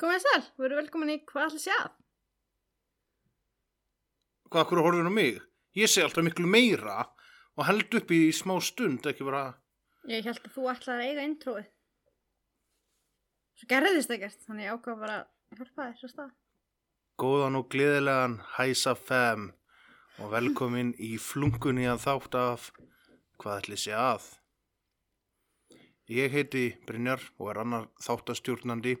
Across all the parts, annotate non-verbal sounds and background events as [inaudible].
Komið að, við erum velkomin í hvað allir séð. Hvað, hverju horfður á mig? Ég sé alltaf miklu meira og held upp í smá stund, ekki bara... Ég held að þú ætlaði að eiga introið. Svo gerðist ekkert, þannig ég ákvað bara að hjálpa þér svo stað. Góðan og gleðilegan Hæsa Fem og velkomin í flunkunni að þátt af Hvað ætli sé að? Ég heiti Brynjar og er annar þáttastjórnandi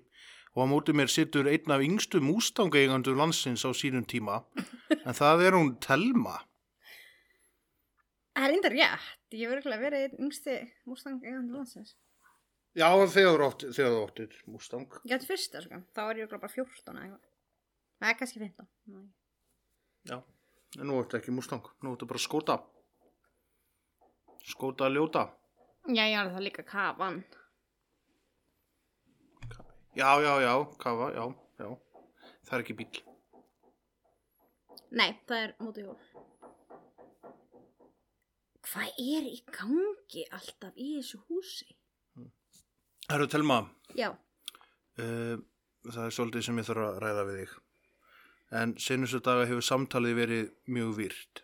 og á móti mér sittur einn af yngstu mústangeigandur landsins á sínum tíma [laughs] en það er hún Telma. Það er enda rétt, ég verður ekki að vera einn yngsti mústang eigandi landsins. Já, þegar þú áttir mústang. Ég gæti fyrsta, sko, þá er ég bara 14 eða eitthvað. Það er kannski 15. Nei. Já, en nú ertu ekki mústang, nú ertu bara skóta. Skóta ljóta. Já, er það líka kafan. Já, já, já, kafa, já, já. Það er ekki bíl. Nei, það er móti hjól. Hvað er í gangi alltaf í þessu húsi? Það eru telma, Já, uh, það er svolítið sem ég þarf að ræða við þig. En senustu daga hefur samtalið verið mjög virt.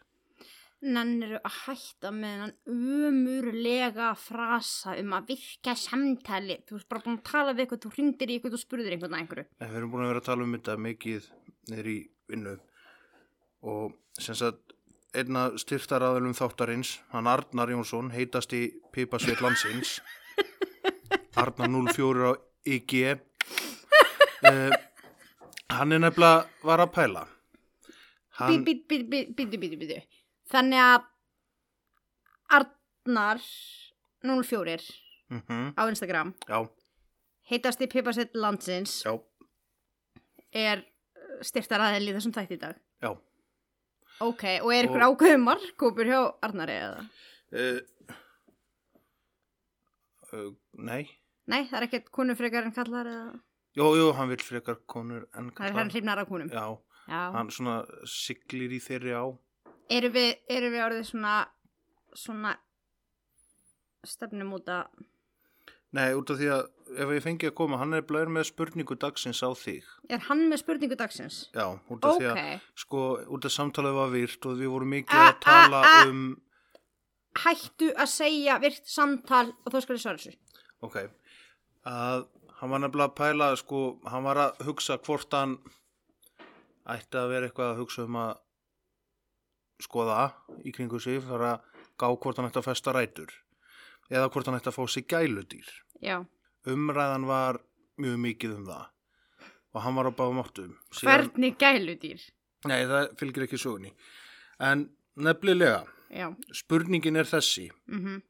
Nennir að hætta með hann umurlega frasa um að virka samtali. Þú ert bara búin að tala við eitthvað, þú hringdir í eitthvað og spurðir einhvern að einhverju. En við erum búin að vera að tala um þetta mikið í vinnu. Og sem sagt, einna styrtaraðalum þáttarins, hann Arnar Jónsson, heitasti pipasveit landsins. [laughs] Arnar 04 á IG. Uh, hann er nefnilega var að pæla. Bítu, bítu, bítu, bítu. Þannig að Arnar 04 mm á Instagram já, heitasti pipasett landsins já, er styrtar aðeins í þessum þætti í dag. já. Ok, og er ykkur ákveðum markkópur hjá Arnari eða? Uh, uh, nei. Nei, það er ekkert konu frekar en kallar eða? Jú, jú, hann vil frekar konur en er hann hrifnar af konum. Já, Já. hann svona siglir í þeirri á. Erum við, erum við orðið svona, svona stefnum út að, Nei, út af því að ef ég fengi að koma, hann er blöður með spurningu dagsins á þig. er hann með spurningu dagsins? Já, út af því að, sko, út af samtalið var virt og við vorum mikið A- að tala a- a- um, hættu að segja virt samtal og þá skal ég svara þessu. ok, að hann var nefnilega að pæla, sko, hann var að hugsa hvort hann ætti að vera eitthvað að hugsa um að skoða í kringu sig, fara að gá hvort hann ætti að festa rætur eða hvort hann ætti að fá sig gæludýr. Já. Umræðan var mjög mikið um það og hann var á báðum áttum. Hvernig gæludýr? Nei, það fylgir ekki sögunni. En nefnilega, Já. spurningin er þessi. Mm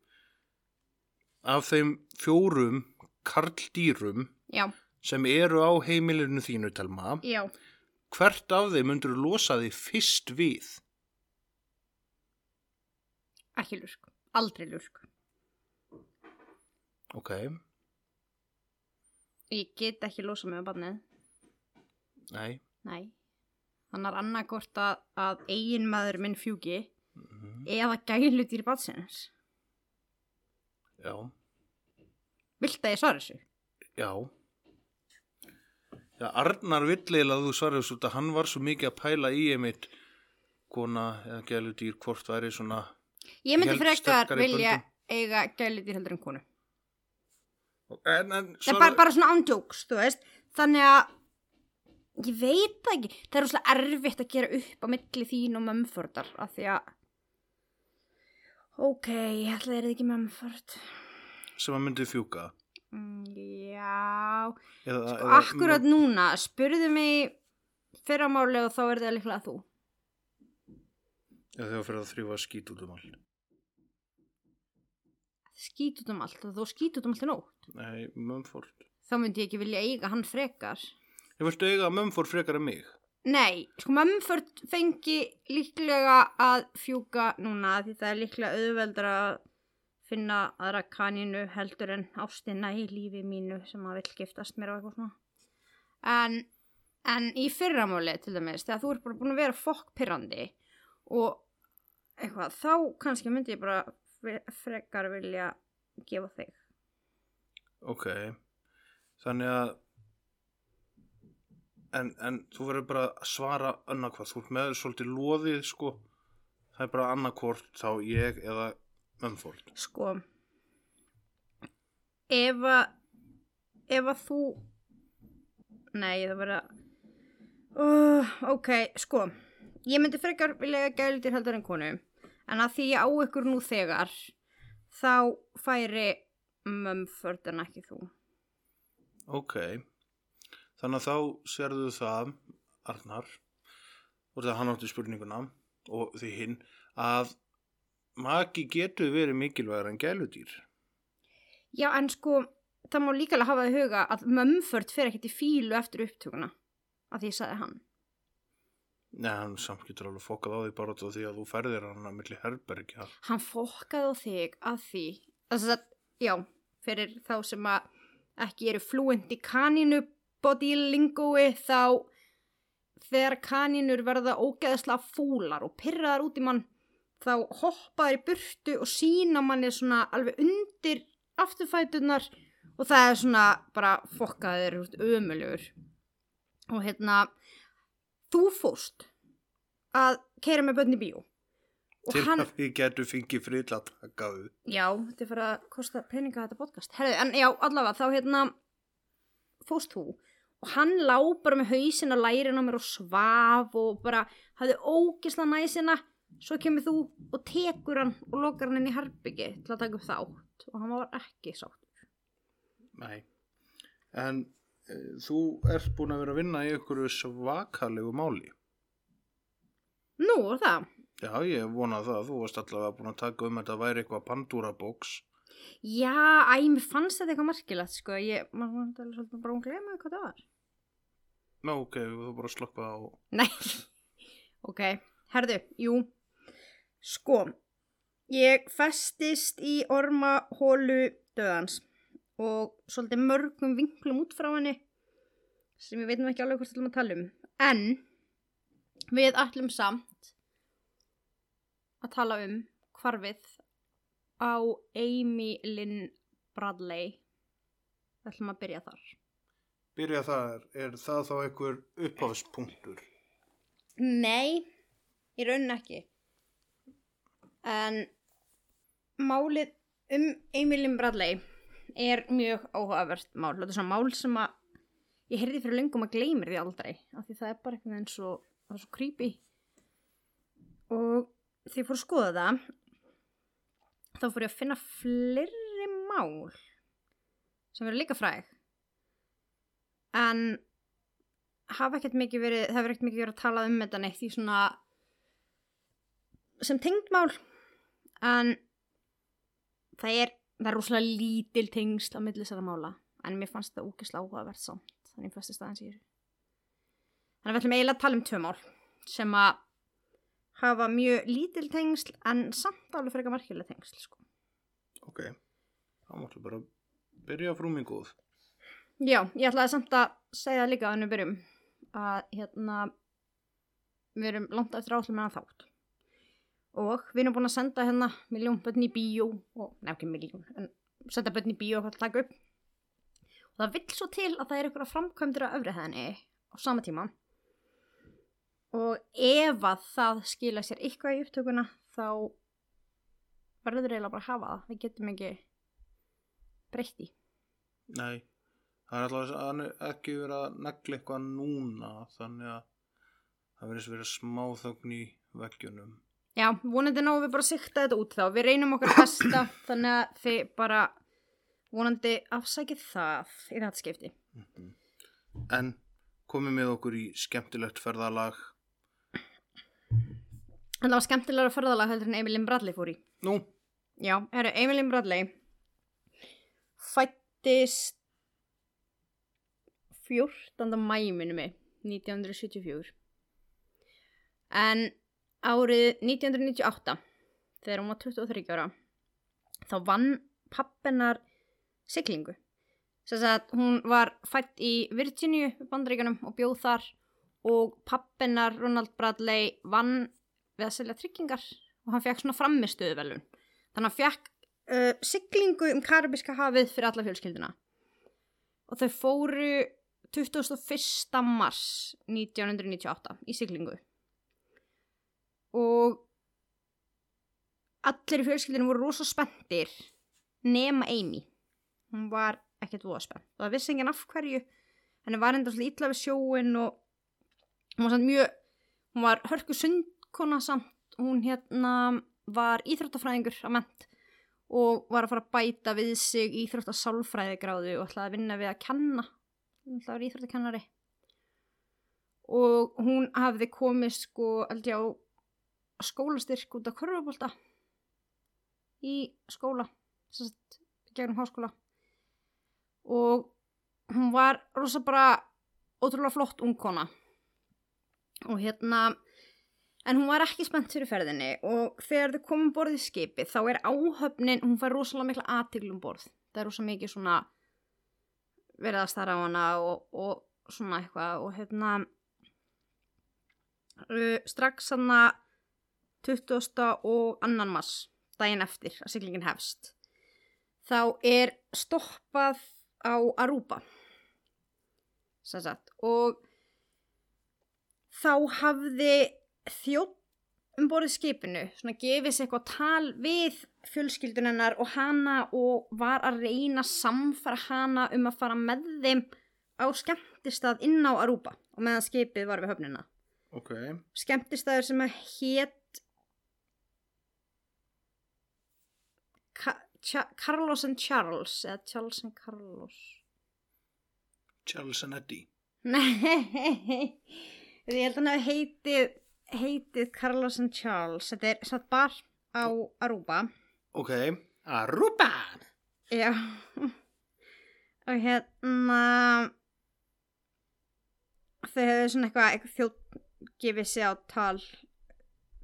Af þeim fjórum karldýrum Já. sem eru á heimilinu þínu, Telma, Já. hvert af þeim myndur losa þig fyrst við? Ekki lurk. Aldrei lurk. Ok, Ég get ekki losa mig á barnið. nei, Nei. Hann er annarkort að, að eigin maður minn fjúki mhm, eða gæludýr batsins. já, Vilt að ég svara þessu? já. Já, Arnar villilega að þú svarið svo að hann var svo mikið að pæla í einmitt kona eða gæludýr hvort væri svona Ég myndi frekar vilja eiga gæludýr heldur en konu. En, en, Það er bara, bara svona ándjóks, þú veist. Þannig að, ég veit ekki, það er rosalega erfitt að gera upp á milli þín og mömmfordar, af því að, ok, ég ætla að það er ekki mömmford. sem að myndi fjúka Mm, já, eða, sko, akkurat núna, spurðu mig fyrramáli og þá er það líklega þú. Þegar fyrir að þrýfa skít út um allt skít út um allt þú skít út um allt í nótt Nei, Mumford. þá myndi ég ekki vilja eiga hann frekar Ég viltu eiga Mumford frekar en mig? Nei, sko Mumford fengi líklega að fjúka núna því það er líklega auðveldur að finna aðra kaninu heldur en ástina í lífi mínu sem að vill giftast mér og eitthvað svona. En, en í fyrramáli til dæmis, þegar þú ert bara búin að vera fokkpyrrandi og eitthvað, þá kannski myndi ég bara frekar vilja gefa þig. Ok, þannig að en, en þú verður bara að svara annarkvart, þú ert með svolítið loðið sko, það er bara annarkvort þá ég eða Mumford. Sko, ef að, ef að þú, nei það verða, uh, ok, sko, ég myndi frekar vilja gældir heldur en konu, en að því ég á ykkur nú þegar, þá færi mömförd en ekki þú. Ok, þannig að þá sérðu það, Arnar, og það hann átti spurninguna og því hinn, að maki getur verið mikilvægur en gæludýr. Já, en sko, það má líka alveg hafa í huga að mömförd fer ekkert í fílu eftir upptökuna, að því ég sagði hann. Nei, hann samt getur alveg fokað á því bara af því að þú ferðir hann að milli herbergja. hann fokkaði á þig að því þess að, já, fyrir þá sem að ekki eru fluent í kaninu body lingói þá þegar kanínur verða ógeðslega fúlar og pyrraðar út í mann þá hoppaður í burtu og sína manni svona alveg undir afturfætunar og það er svona bara fokkaður ömulugur og hérna þú fórst að keira með bönni bíó og Til hann að við getum fengið frill að taka við. Já, þetta er fyrir að kosta peninga þetta podcast. Herðu, en já, allavega, þá hérna fóst þú og hann lá bara með hausinn að lærin á mér og svaf og bara hafði ógisla næsina svo kemur þú og tekur hann og lokar hann inn í herbyggi til að taka upp þátt og hann var ekki sáttur. Nei. En þú ert búin að vera að vinna í einhverju svakalegu máli. Nú, er það? Já, ég vona það. Þú varst allavega búin að taka um þetta að væri eitthvað Pandora-bóks. Já, æ, mér fannst þetta eitthvað markilegt, sko. Ég, maður var svolítið bara að glema hvað það var. Ná, ok, þú bara slokka á. Nei, [laughs] ok, herðu, jú, sko, ég festist í ormahólu döðans og svolítið mörgum vinklum út frá henni sem ég veit nú ekki alveg hvort við ætlum að tala um, en við ætlum samt að tala um hvarfið á Amy Lynn Bradley, við ætlum að byrja þar. Byrja þar, er það þá einhver upphafspunktur? Nei, í raunin ekki. En málið um Emilin Bradley er mjög áhugavert mál. Þetta er svona mál sem að ég heyrði fyrir lengum að gleymir því aldrei. Af því það er bara eitthvað eins og, það er svo creepy. Og því fór að skoða það, þá fór ég að finna fleiri mál sem verður líka fræg. En hafa ekkert mikið verið, það hefur ekkert mikið verið að tala um þetta neitt í svona sem tengd mál en það er það er rúslega lítil tengsl á milli þessara mála en mér fannst þetta úkislega áhugavert samt þannig fyrstu staðan sér þannig að við ætlum eiginlega að tala um tvö mál sem að hafa mjög lítil tengsl en samt alveg frekar merkileg tengsl sko. Ok, þá máttu bara byrja frú minn góð. Já, ég ætlaði samt að segja það líka að við byrjum að hérna við erum langt eftir áslum með þátt og við erum búin að senda hérna miljón börn í bíó og nefnir miljón, en senda börn í bíó og taka upp. Og það vill svo til að það er ykkur framkvæmdur á öfri henni á sama tíma. Og ef að það skila sér eitthvað í upptökuna þá verður eiginlega bara að hafa það. Við getum ekki breytt í Nei, það er alltaf ekki verið að negla eitthvað núna, þannig að það verðist verið smá þögn í veggjunum. Já, vonandi náum við bara að sikta þetta út þá. Við reynum okkar besta, [coughs] þannig að þið bara vonandi afsækið það í þetta skipti. En komið með okkur í skemmtilegt ferðalag. Það var skemmtilega ferðalag heldur en Emilin Bradley fór í. Nú, Já, herru, Emilin Bradley fættist 14. mæminu mig 1974 en árið 1998 þegar hún var 23 ára þá vann pappinar siglingu. Sess að hún var fætt í Virginia bandaríkanum og bjóð þar. Og pappinar Ronald Bradley vann við að selja tryggingar og hann fekk svona framistuðu velun þannig að hann fekk uh, siglingu um Karibiska hafið fyrir alla fjölskylduna. Og þau fóru 21. mars 1998 í siglingu og allir í fjölskyldinu voru rosa spenntir nema Amy. Hún var ekkert voða spennt. Og það vissi enginn af hverju henni var enda svolítið illa við sjóin og hún var samt mjög hún var hörku sundkona samt. Hún hérna var íþróttafræðingur að ment og var að fara að bæta við sig íþróttasálfræðigráðu og ætlaði að vinna við að kenna. Hún ætlaði að vera íþróttakennari. Og hún hafði komið sko aldrei á skólastyrk út af körfubólta í skóla sérst, gegnum háskóla. Og hún var rosa bara ótrúlega flott ungkona. Og hérna en hún var ekki spennt fyrir ferðinni. Og þegar þau komum borðið skipi þá er áhöfnin, hún fær rosalega mikla aðtiglum borð, það er rosa mikið svona verið að starra á hana og, og svona eitthvað. Og hérna uh, strax hana 20. og annan mass daginn eftir að siglingin hefst þá er stoppað á Sannsagt. og þá hafði þjótt um borðið skipinu svona gefið sér eitthvað tal við fjölskyldunennar og hana og var að reyna samfara hana um að fara með þeim á skemmtistað inn á Aruba og meðan skipið var við höfnina Ok. skemmtistaður sem að hét Ka Cha Carlos and Charles eða Charles and Carlos Charles and Eddie. Nei, [laughs] ég held að hann hafi heitið, heitið Carlos and Charles. Þetta er satt bar á Aruba. Ok. Aruba! Já. Og hérna, þau hefðu svona eitthvað, eitthvað þjótt gefið sig á tal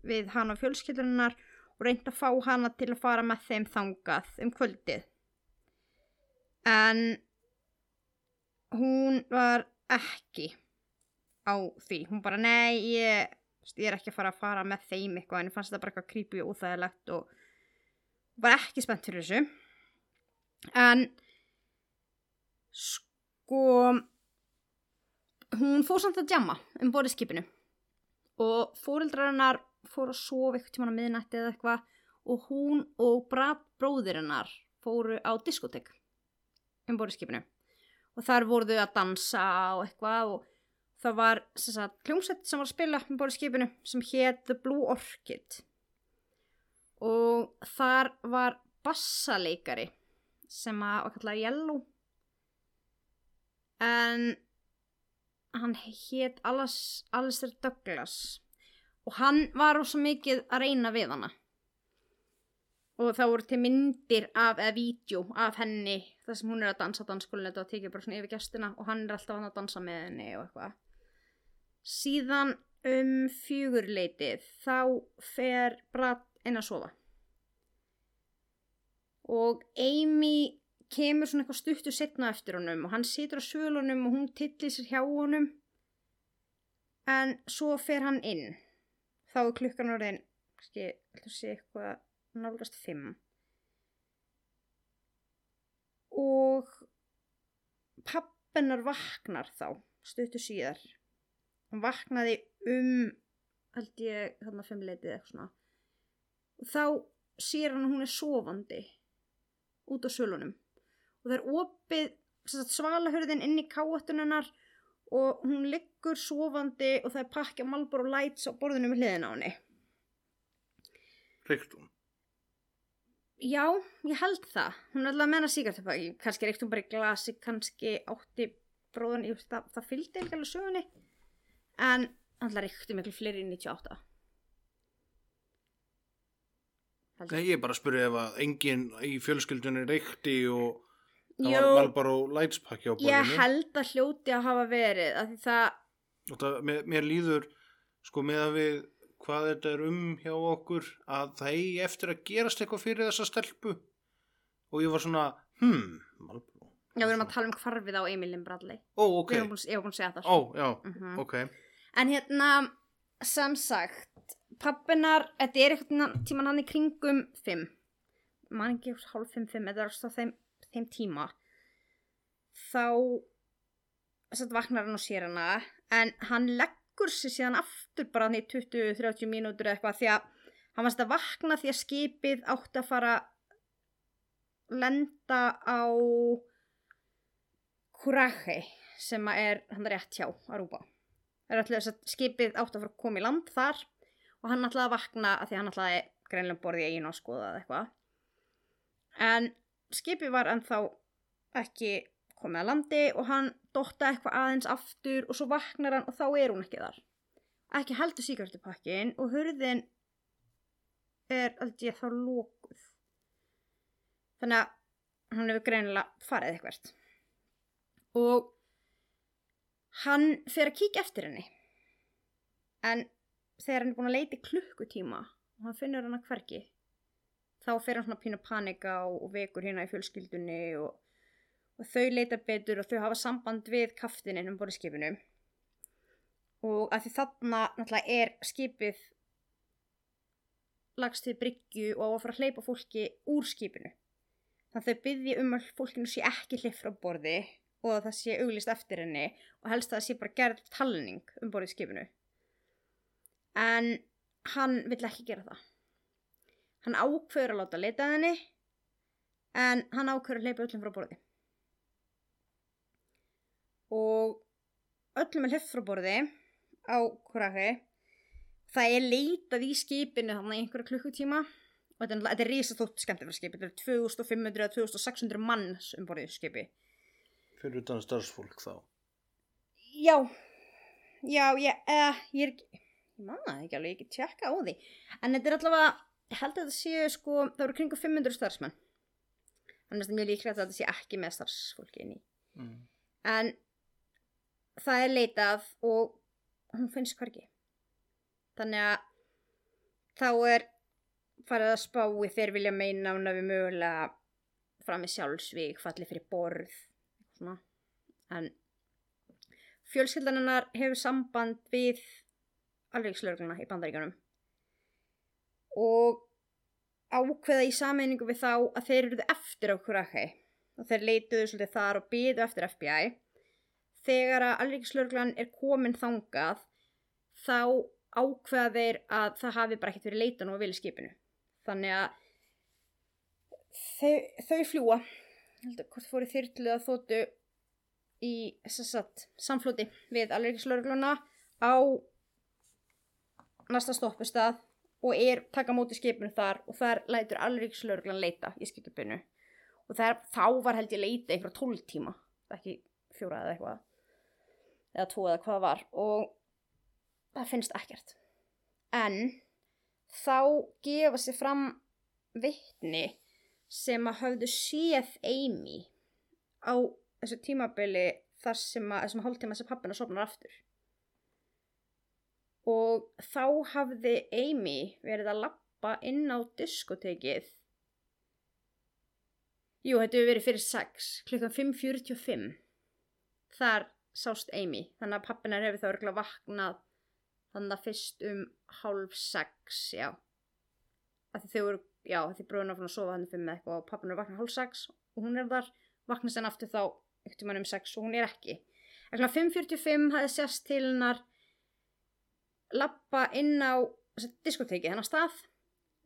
við hana og fjölskyldurinnar og reynd að fá hana til að fara með þeim þangað um kvöldið. En hún var ekki á því. Hún bara, nei, ég, ég er ekki að fara að fara með þeim eitthvað en ég fannst þetta bara eitthvað creepy og úþægilegt og var ekki spennt fyrir þessu. En sko hún fór samt að djamma um borðið skipinu og fóreldrar hennar fór að sofa eitthvað tíma á miðnætti eða eitthvað og hún og brat bróðir hennar fóru á diskotek um borðið skipinu. Og þar voru þau að dansa og eitthvað og það var sagt, kljómsett sem var að spila um borðið skipinu sem hétt The Blue Orchid. Og þar var bassaleikari sem að var kallað Yellow. En hann hétt Alistair Douglas og hann var ósað mikið að reyna við hana. Og það voru til myndir af, eða vídeo af henni þar sem hún er að dansa dansskólinu og tekið bara svona yfir gestina og hann er alltaf að dansa með henni og eitthvað. Síðan um fjögurleitið þá fer Brad inn að sofa. Og Amy kemur svona eitthvað stuttu setna eftir honum og hann situr á svölunum og hún tillir sér hjá honum. En svo fer hann inn þá er klukkan orðin kannski, ætlum að sé eitthvað nálgast fimm. Og pappennar vaknar þá stuttu síðar. Hann vaknaði um held ég þarna fimmleitið eitthvað svona. Og þá sér hann að hún er sofandi út á sölunum. Og það er opið svalahörðin inn í káattunennar og hún liggur sofandi og það er pakka malbor og lights á borðinu með hliðina á henni Reykt hún. Já, ég held það. Hún er alltaf að menna síkartöpa. Kanski reykti hún bara í glasi, kannski átti bróðan, ég veist það, það fylgdi ekki alveg sögunni. En alltaf reykti miklu fleiri í 98. Held Nei, ég. er bara að spyrja ef að enginn í fjölskyldunni reykti og Það Jú. var Marlboro Lights pakki á borðinu. Ég held að hljóti að hafa verið því það, það, mér, mér líður, sko, með að við hvað þetta er um hjá okkur, að það eigi eftir að gerast eitthvað fyrir þessa stelpu. Og ég var svona, hmm, Marlboro. já við erum að tala um hvarfið á Emilin Bradley Ó, ok. Við erum búin, búin að segja það Ó, já, Mhm. ok. En hérna, sem sagt, pappinar, þetta er eitthvað tíman hann í kringum fimm. Man ekki hálf fimm, fimm, þetta er alltaf þeim, þeim tíma. Þá, að vaknar hann og sér hana, en hann leggur sér síðan aftur bara hann í 20-30 mínútur eða eitthvað því að hann varst að vakna því að skipið átti að fara lenda á Kurahe sem er hann rétt hjá er alltaf þess að skipið átti að fara að koma í land þar og hann ætlaði að vakna að því hann ætlaði greinlega borðið í einu að skoða eða eitthvað. En skipið var ennþá ekki komið að landi og hann dotta eitthvað aðeins aftur og svo vaknar hann og þá er hún ekki þar. Ekki heldur síkartupakkin og hurðin er aldrei þá lókuð. Þannig að hann hefur greinilega farið eitthvað. Og hann fer að kíkja eftir henni en þegar hann er búin að leita klukkutíma og hann finnur hann að hvergi þá fer hann svona pínu panika og, og vekur hérna í fjölskyldunni og, og þau leita betur og þau hafa samband við kaftinin um borðskipinu og að því þarna náttúrulega er skipið lagst við bryggju og á að fara að hleypa fólki úr skipinu þannig að þau byggði um að fólkinu sé ekki hleypt frá borði og að það sé auglist eftir henni og helst að það sé bara gerð talning um borðið skipinu. En hann vill ekki gera það. Hann ákveður að láta leita að henni en hann ákveður að hleypa öllum frá borði. Og öllum er hleypt frá borði á Kuraki. Það er leitað í skipinu þannig einhverja klukkutíma og þetta er, er risastótt skemmtifæra skipi. Þetta er 2500-2600 manns um borðið skipi. Fyrir utan starfsfólk þá. Já, já, ég, uh, ég er ekki, ég manna það ekki alveg, ég ekki tjekka á því. En þetta er allavega, held að þetta séu sko, það eru kringu 500 starfsmenn. Þannig að mjög líklegt að þetta sé ekki með starfsfólki inn í. Mm. En það er leitað og hún finnst hvergi. Þannig að þá er farið að spá í þeir vilja meina hún að við mögulega fram með sjálfsvík, falli fyrir borð, svona. En fjölskyldan hennar hefur samband við alvegslörgluna í bandaríkanum og ákveða í sameiningu við þá að þeir eruðu eftir á Kuraki og þeir leituðu svolítið þar og byðu eftir FBI þegar að alvegslörglan er komin þangað þá ákveða þeir að það hafi bara ekkert verið leitan og vilja skipinu þannig að þau, þau fljúa heldur hvort fóru þyrlu að þóttu í sagt, samflóti við alvegslörgluna á næsta stoppustað og er taka móti skipinu þar og þar lætur alvegslörglan leita í skipinu og þar, þá var held ég leita einhverja tólf tíma ekki fjóra eða eitthvað eða tvo eða hvað var og það finnst ekkert. En þá gefa sér fram vittni sem að hafðu séð Amy á þessu tímabili þar sem að þessum hálftíma sem pappina sopnar aftur og þá hafði Amy verið að lappa inn á diskotekið. Jú, þetta hefur verið fyrir 6 klukkan 5.45 þar sást Amy þannig að pappinar hefur þá örgulega vaknað þannig að fyrst um hálf 6, já. Þau voru, já, því bróðin var fann að sofa hann fyrir með eitthvað og pappinar vaknað hálf 6 og hún er þar, vaknast henn aftur þá ekkert mann um 6 og hún er ekki. Ekkert 5.45 hafði sérst til hennar lappa inn á diskoteki hennar stað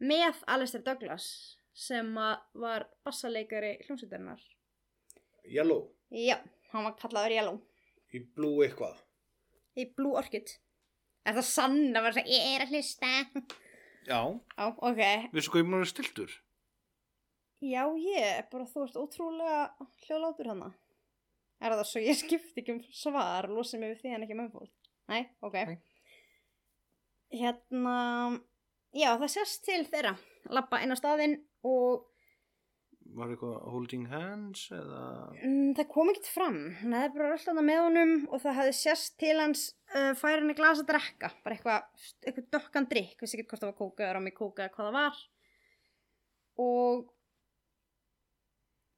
með Alistair Douglas sem að var bassaleikari hljómsveitarinnar. Yellow. Já, hann var kallaður Yellow Í blue eitthvað. í Blue Orchid. Er það sann að vera að ég er að hlusta? Já. Já, ok. Veistu hvað ég múin að stiltur? Já, ég er bara, þú ert ótrúlega hljóðlátur hana. Er það svo ég skipti ekki um svar og losi mig við því en ekki með fólk? Nei, ok. Nei. Hérna, já, það sést til þeirra. Lappa inn á staðinn og var eitthvað holding hands eða? Mm, það kom ekkert fram, hann hefði bara alltaf með honum og það hefði sérst til hans uh, færa henni glas að drekka, bara eitthvað, eitthvað dökkan drikk, vissi ekki hvort það var kóka eða rámi kóka eða hvað það var. Og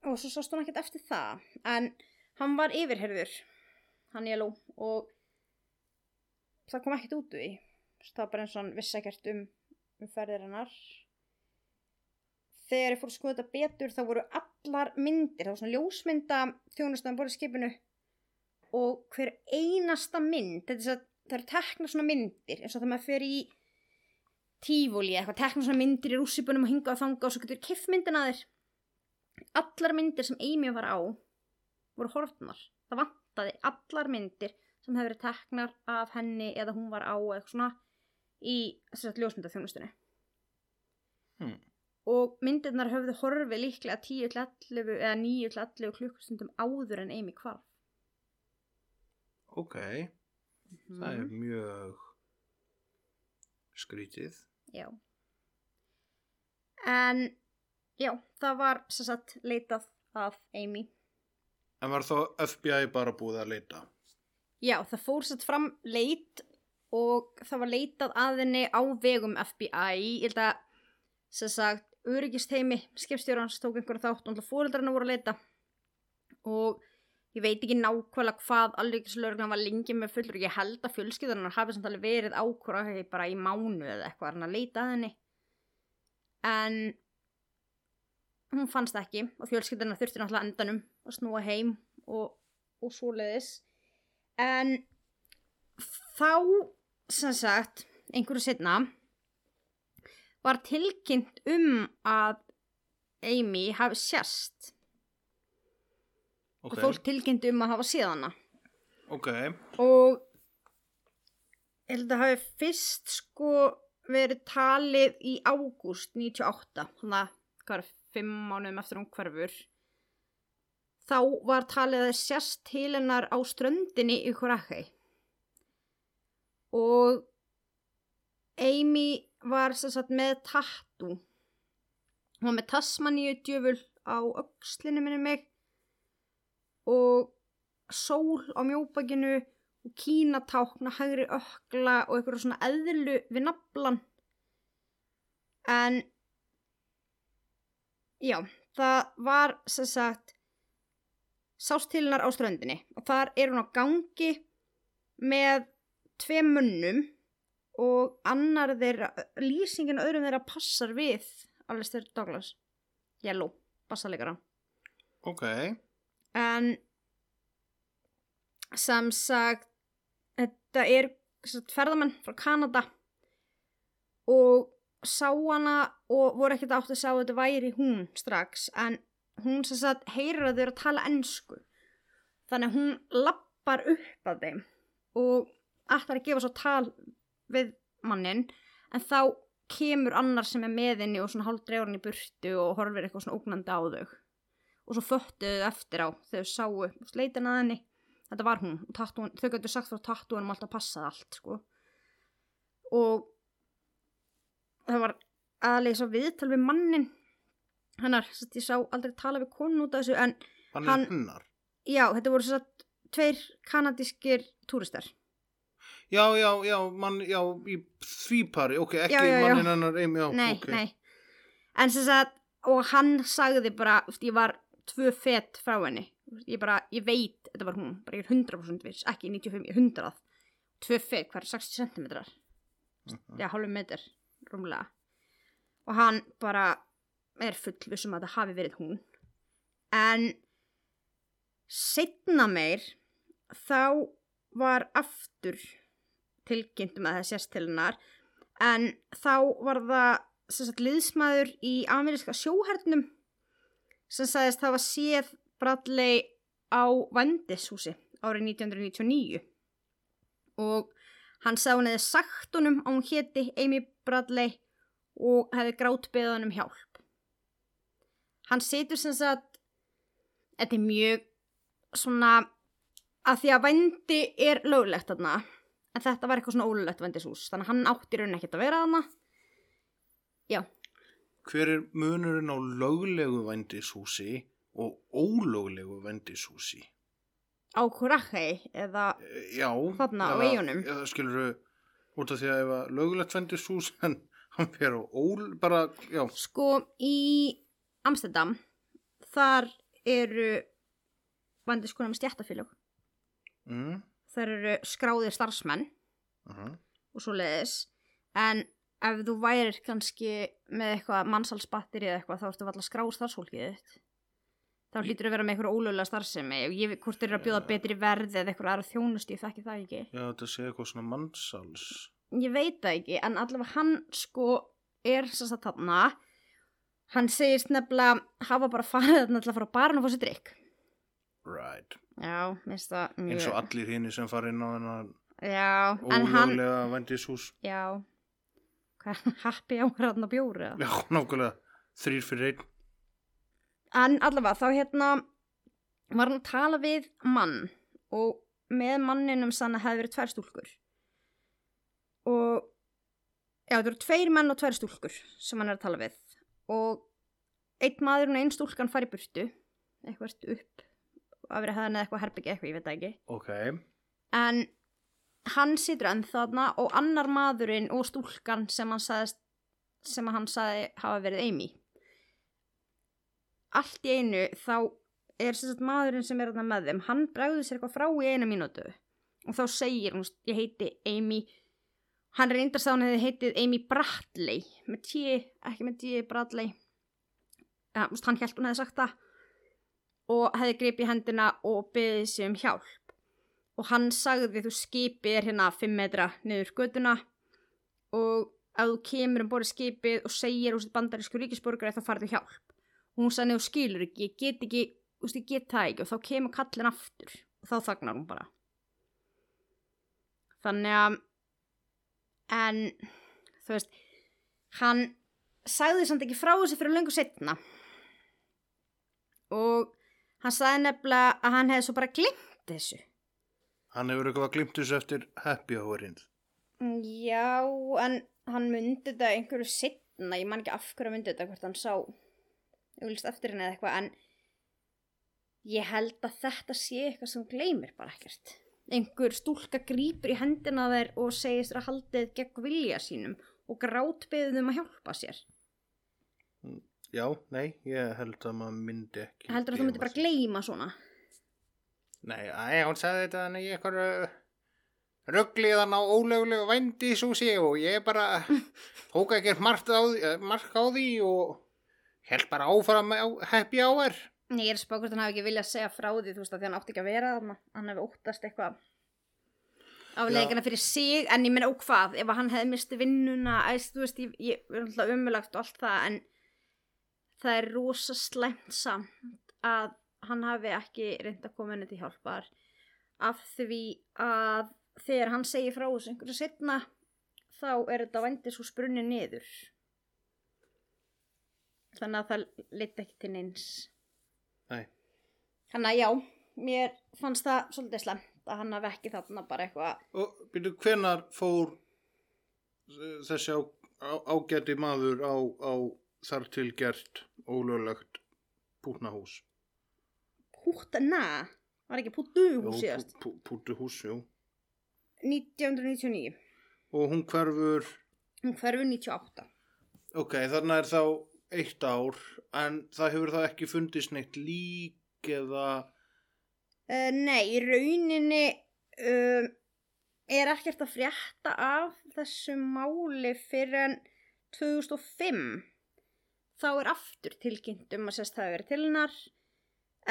og svo sást hún ekkert eftir það, en hann var yfirherður, hann ég lú og það kom ekkert út úr því, það var bara eins og hann vissi ekkert um, um ferðir hennar. Þegar ég fór að skoða þetta betur þá voru allar myndir, það var svona ljósmynda þjónustan borðið skipinu. Og hver einasta mynd þetta er það eru tekna svona myndir eins og það maður fer í tífóli eitthvað, tekna svona myndir í rússibunum og hinga og þanga og svo getur kiff myndin að þér. Allar myndir sem Amy var á voru horfnar. Það vantaði allar myndir sem hefur teknar af henni eða hún var á eitthvað svona í þess að ljósmynda þjónustunni hmm. og myndirnar höfðu horfið líklega 10-11 eða 9-11 klukkustundum áður en Amy hvarf. ok, það er mjög skrítið Já. En, já, það var sem sagt leitað af Amy. en var þá FBI bara búið að leita Já, það fór satt fram leit og það var leitað að henni á vegum FBI. Ég held að, sem sagt, öryggisteimi, skipstjórans tók einhverja þátt og fóreldrarna voru að leita. Og ég veit ekki nákvæmlega hvað alvegslörgna var lengi með fullur ég held að fjölskyldunar hafi samt alveg verið ákvara bara í mánu eða eitthvað hann að leita að henni. En hún fannst ekki og fjölskyldunar þurfti náttúrulega endanum að snúa heim og, og svoleiðis. En þá sem sagt einhverju setna var tilkynnt um að Amy hafi sérst ok, og fólk tilkynnt um að hafa séð hana. Ok, og ég held að hafi fyrst sko verið talið í ágúst 98 þannig að hvað er fimm mánuðum eftir hún hverfur. Þá var talið að sérst til hennar á ströndinni í Kurakei og Amy var sagt með tattu hún var með Tasmaníu djöful á öxlinni minni mig og sól á mjóbakinu og kínatákna hægri ökla og eitthvað svona eðlu við naflan en já, það var sem sagt sástilnar á ströndinni og þar er hún á gangi með tvei munnum og annar þeirra, lýsingin öðrum þeirra passar við Alistair Douglas. Yellow, bassalegaran ok. En sem sagt þetta er sagt, ferðamenn frá Kanada og sá hana og voru ekkert átt að sjá að þetta væri hún strax en hún sem sagt heyrir að þau eru að tala ennsku þannig að hún lappar upp að þeim og ætlar að gefa svo tal við mannin en þá kemur annar sem er með henni og svona hálf dreifur hann í burtu og horfir eitthvað svona ógnandi á þau. Og svo föttuðu eftir á þegar þau sáu sleitin að henni. Þetta var hún. Og tattúin, þau gætu sagt frá tattúinum alltaf passað allt sko. Og það var aðlega svo viðtal við mannin að ég sá aldrei tala við konu út af þessu en hann, Hann- já, þetta voru svo að tveir kanadískir túristar já, já, já, mann, já, í því pari ok, ekki Já, já, já. mannin hennar Amy, já, nei, ok. nei. En sem sagt, og hann sagði bara, þú veist, ég var tvö fett frá henni. Þú veist, ég bara, ég veit þetta var hún, bara ég er 100% viss ekki 95, ég er 100 tvö fett, hver er 60 cm já, hálfum metr, rúmlega. Og hann bara er fullviss um að það hafi verið hún. En setna meir þá var aftur tilkynntum að það sést til hennar. En þá var það liðsmaður í ameríska sjóhernum sem sagðist hafa séð Bradley á Vandishúsi árið 1999 og hann sagði hún hefði sagt honum að hún héti Amy Bradley og hefði grátbeðið hann um hjálp. Hann setur sem sagt þetta er mjög svona að því að vændi er löglegt þarna en þetta var eitthvað svona ólulegt vændishús þannig að hann átti rauninni ekkert að vera þarna já, hver er munurinn á löglegu vændishúsi og ólöglegu vændishúsi? Á Kurakei eða, Eh, Já. Þarna á eða- eyjunum? Eða skilur út af því að ef að löglegt vændishús en [laughs] hann fer á ól, bara, já. sko, í Amsterdam, þar eru vandiskonum með stjættafélög. Þar eru skráðir starfsmenn uh og svo leiðis. En ef þú værir kannski með eitthvað mannsalsbatteri eða eitthvað, þá ertu alltaf skráð starfsfólkið. Þá hlýtur að vera með eitthvað ólögulega starfsemi. Og ég veit hvort þeir eru að bjóða betri verði eða eitthvað aðra þjónust, ég þekki það ekki. Já, þetta sé eitthvað svona mannsals. ég veit það ekki, en allavega hann sko er þess að þarna hann segist nefnilega hafa bara farið þarna til að fara á barn og fá sér drikk Right. já, minnst það mjög Eins og allir hinn sem fara inn á þennan já, en hann ólöglega vændishús. já, [laughs] happy á hann að bjóra Já, nákvæmlega. Þrýr fyrir einn. en allavega þá hérna var hann að tala við mann og með manninum sann að hefði verið tvær stúlkur og já, þetta eru tveir menn og tvær stúlkur sem hann er að tala við og einn maður og einn stúlkan fari burtu eitthvað upp að vera hefðan eða eitthvað herbyggi eitthvað, ég veit það ekki. Ok. en hann situr enn þarna og annar maðurinn og stúlkan sem hann sagðist sem að hann sagði hafa verið Amy. Allt í einu þá er sagt maðurinn sem er þarna með þeim hann bregður sér eitthvað frá í eina mínútu. Og þá segir hún, ég heiti Amy. Hann reyndast að hún hefði heitið Amy Bradley með tí, ekki með tí Bradley. Ja, hann held hún hefði sagt það og hefði gripið hendina og beðið sér um hjálp. Og hann sagði þú skipið er hérna 5 metra niður göduna og ef þú kemur um borðið skipið og segir úr sitt bandarísku ríkisborgari þá farðu hjálp. Og hún sagði þú skilur ekki, ég get ekki úst, ég get það ekki. Og þá kemur kallin aftur og þá þagnar hún bara. Þannig að en þú veist hann sagði samt ekki frá þessu fyrir löngu setna og hann sagði nefnilega að hann hefði svo bara glimt þessu Hann hefur eitthvað glimt þessu eftir happy hourinn. Já, en hann myndi þetta einhverju setna, ég man ekki af hverju myndi þetta, hvort hann sá auðvist eftir henni eða eitthvað, en ég held að þetta sé eitthvað sem gleymir bara ekkert. Einhver stúlka grípur í hendina þær og segist að haldið gegn vilja sínum og grátbeðið um að hjálpa sér. Já, nei, ég held að maður myndi ekki. Heldur að þú myndi bara gleyma svona? Nei, æ, hún sagði þetta þannig í eitthvað ruggliðan á ólöglegu vændishúsi og ég bara [laughs] tók ekki margt á, eh, mark á því og held bara áfram happy hour. Nei, ég er spákvært hann hafi ekki viljað segja frá því, þú veist, að því hann átti ekki að vera. Hann hefði óttast eitthvað afleikana fyrir sig, en ég meina, og hvað, ef hann hefði misti vinnuna, æst, veist, ég, ég er umulagt og allt það, en það er rosa slæmt samt að hann hafi ekki reynd að koma henni til hjálpar af því að þegar hann segir frá þessu einhverju setna, þá er þetta vændis úr sprunni niður. Þannig að það lit ekki til neins. Nei, Þannig að já, mér fannst það svolítið slemt að hann hafi ekki þarna bara eitthvað. og byrju, hvenar fór þessi á, á, ágæti maður á, á þar til gert ólöglegt pútnahús? Pútna, var ekki pútu hús síðast? pú, pú, pútuhús, jú. 1999, Og hún hverfur hún hverfu 98. Ok, þarna er þá eitt ár, en það hefur það ekki fundist neitt lík eða... Uh, nei, í rauninni uh, er ekkert að frétta af þessu máli fyrir en 2005. Þá er aftur tilkynnt um að sérst það verið til hennar.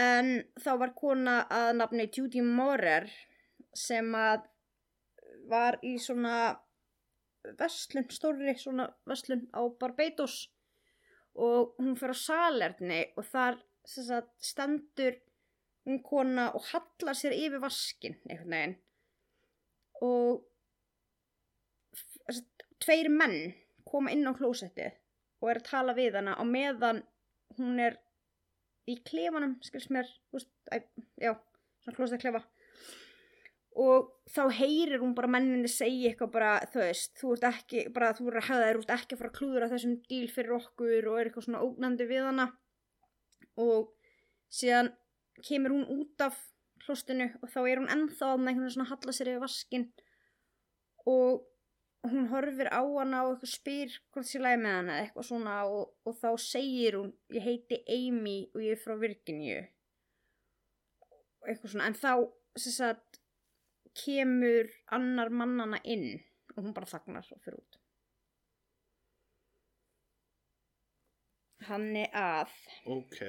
En þá var kona að nafni Judy Morer sem að var í svona verslun, stórri svona verslun á Barbados. Og hún fyrir á salerni og þar sagt, stendur hún kona og hallar sér yfir vaskin einhvern veginn. Og tveir menn koma inn á klósettið og er að tala við hana á meðan hún er í klefanum, skils mér, veist, æ, já, svona klósettklefa og þá heyrir hún bara menninni segja eitthvað bara, þú veist, þú ert ekki bara, þú ert að hafa þér, ert ekki að fara að klúðra þessum díl fyrir okkur og er eitthvað svona ógnandi við hana. Og síðan kemur hún út af hlustinu og þá er hún ennþá með einhvern veginn svona að halla sér yfir vaskin og hún horfir á hana og spyr hvort sér lægi með hana eitthvað svona og, og þá segir hún ég heiti Amy og ég er frá Virginíu eitthvað svona en þá sagt kemur annar mannana inn og hún bara þagnar og fyrir út hann er að Ok.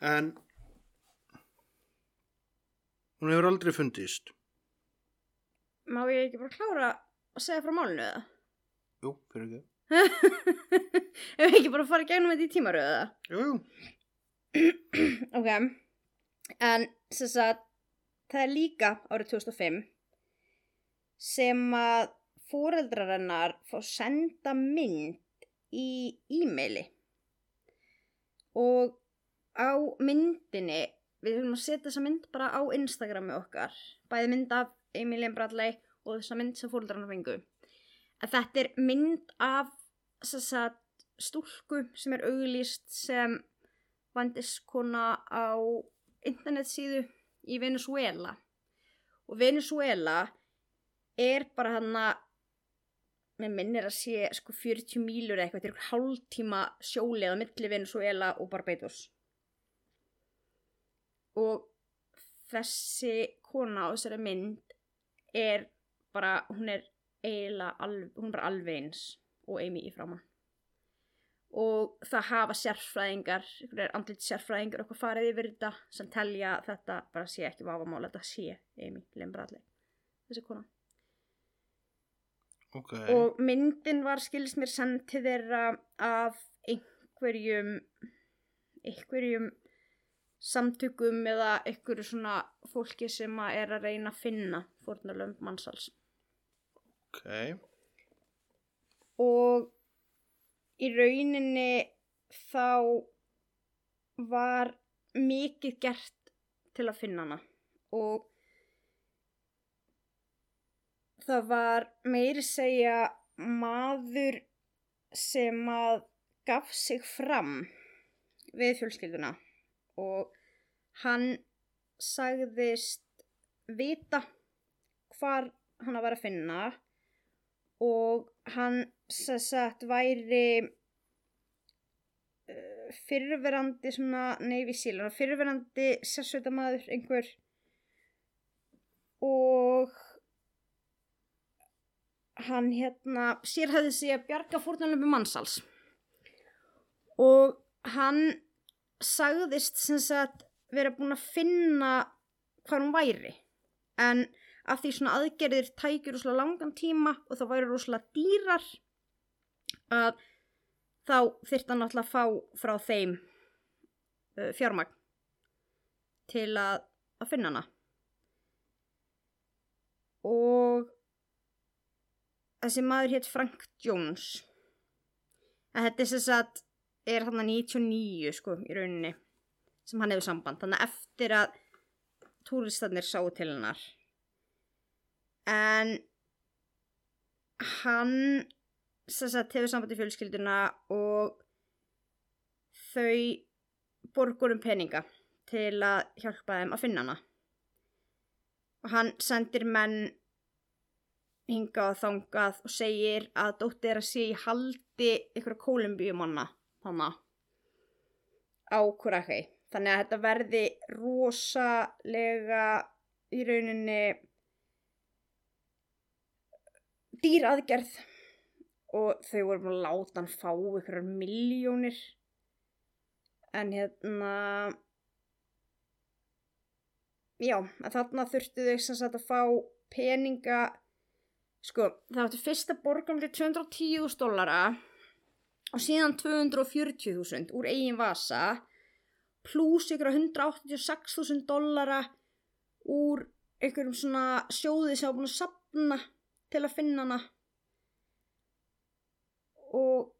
En hún hefur aldrei fundist. Má ég ekki bara klára að segja frá málinu eða? Jú, fyrir ekki. [laughs] ef við ekki bara fara í gegnum þetta í tímaröðu eða? Jú, jú. [clears throat] Ok, en sem sagt, það er líka árið 2005 sem að fóreldrar hennar fá senda mynd í e-maili og á myndinni, við höfum að setja þessa mynd bara á Instagrami okkar, bæði mynd af Emilien Bradley og þessa mynd sem fóreldrar hennar fengu. Að þetta er mynd af sagt, stúlku sem er auglýst sem vandiskona á internetsíðu í Venezuela og Venezuela er bara hann að með minnir að sé sko 40 mílur eða eitthvað, þetta er eitthvað hálftíma sjóleið á milli Venezuela og Barbados og þessi kona á þessari mynd er bara, hún er eiginlega alveg, hún er bara alveg eins og Amy í framann og það hafa sérfræðingar, andlit sérfræðingar okkur farið yfir þetta sem telja þetta bara sé ekki vafamál, þetta sé Amy Lynn Bradley, þessi kona. Ok. Og myndin var skilst mér send til þeirra af einhverjum, einhverjum samtökum eða einhverju svona fólki sem að er að reyna að finna fórnarlöfum mannsals. Ok. og í rauninni þá var mikið gert til að finna hana og það var meiri segja maður sem að gaf sig fram við fjölskylduna og hann sagðist vita hvar hann vera að finna og hann sagt væri uh, Seal, hann var fyrrverandi sérsveitamæður einhver og hann hérna sérhæði sig að bjarga fórnalöfum mannsals og hann sagðist sem sagt vera búin að finna hvað hún væri. En af því svona aðgerðir tækir rosalega langan tíma og það væri rosalega dýrar að þá þyrfti hann alltaf að fá frá þeim uh, fjármagn til að, að finna hana. Og þessi maður hétt Frank Jones. Að þetta er sem sagt er hann að 99 sko í rauninni sem hann hefur samband. Þannig að eftir að túristarnir sáu til hennar. En hann sagt hefur samband í fjölskylduna og þau borgur um peninga til að hjálpa þeim að finna hana. Og hann sendir menn hingað og þangað og segir að dóttir er að sé í haldi ykkur kolumbíumanna þannig á Kuraki þannig að þetta verði rosalega í rauninni dýr aðgerð. Og þau voru búin að láta hann fá ykkur miljónir en hérna já, þarna þurftu þau sem sagt að fá peninga. Sko, það áttu fyrst að borga um 210.000 dollara og síðan 240.000 úr eigin vasa pluss ykkur 186.000 dollara úr einhverjum svona sjóði sem hafa búin að sapna til að finna hana. Og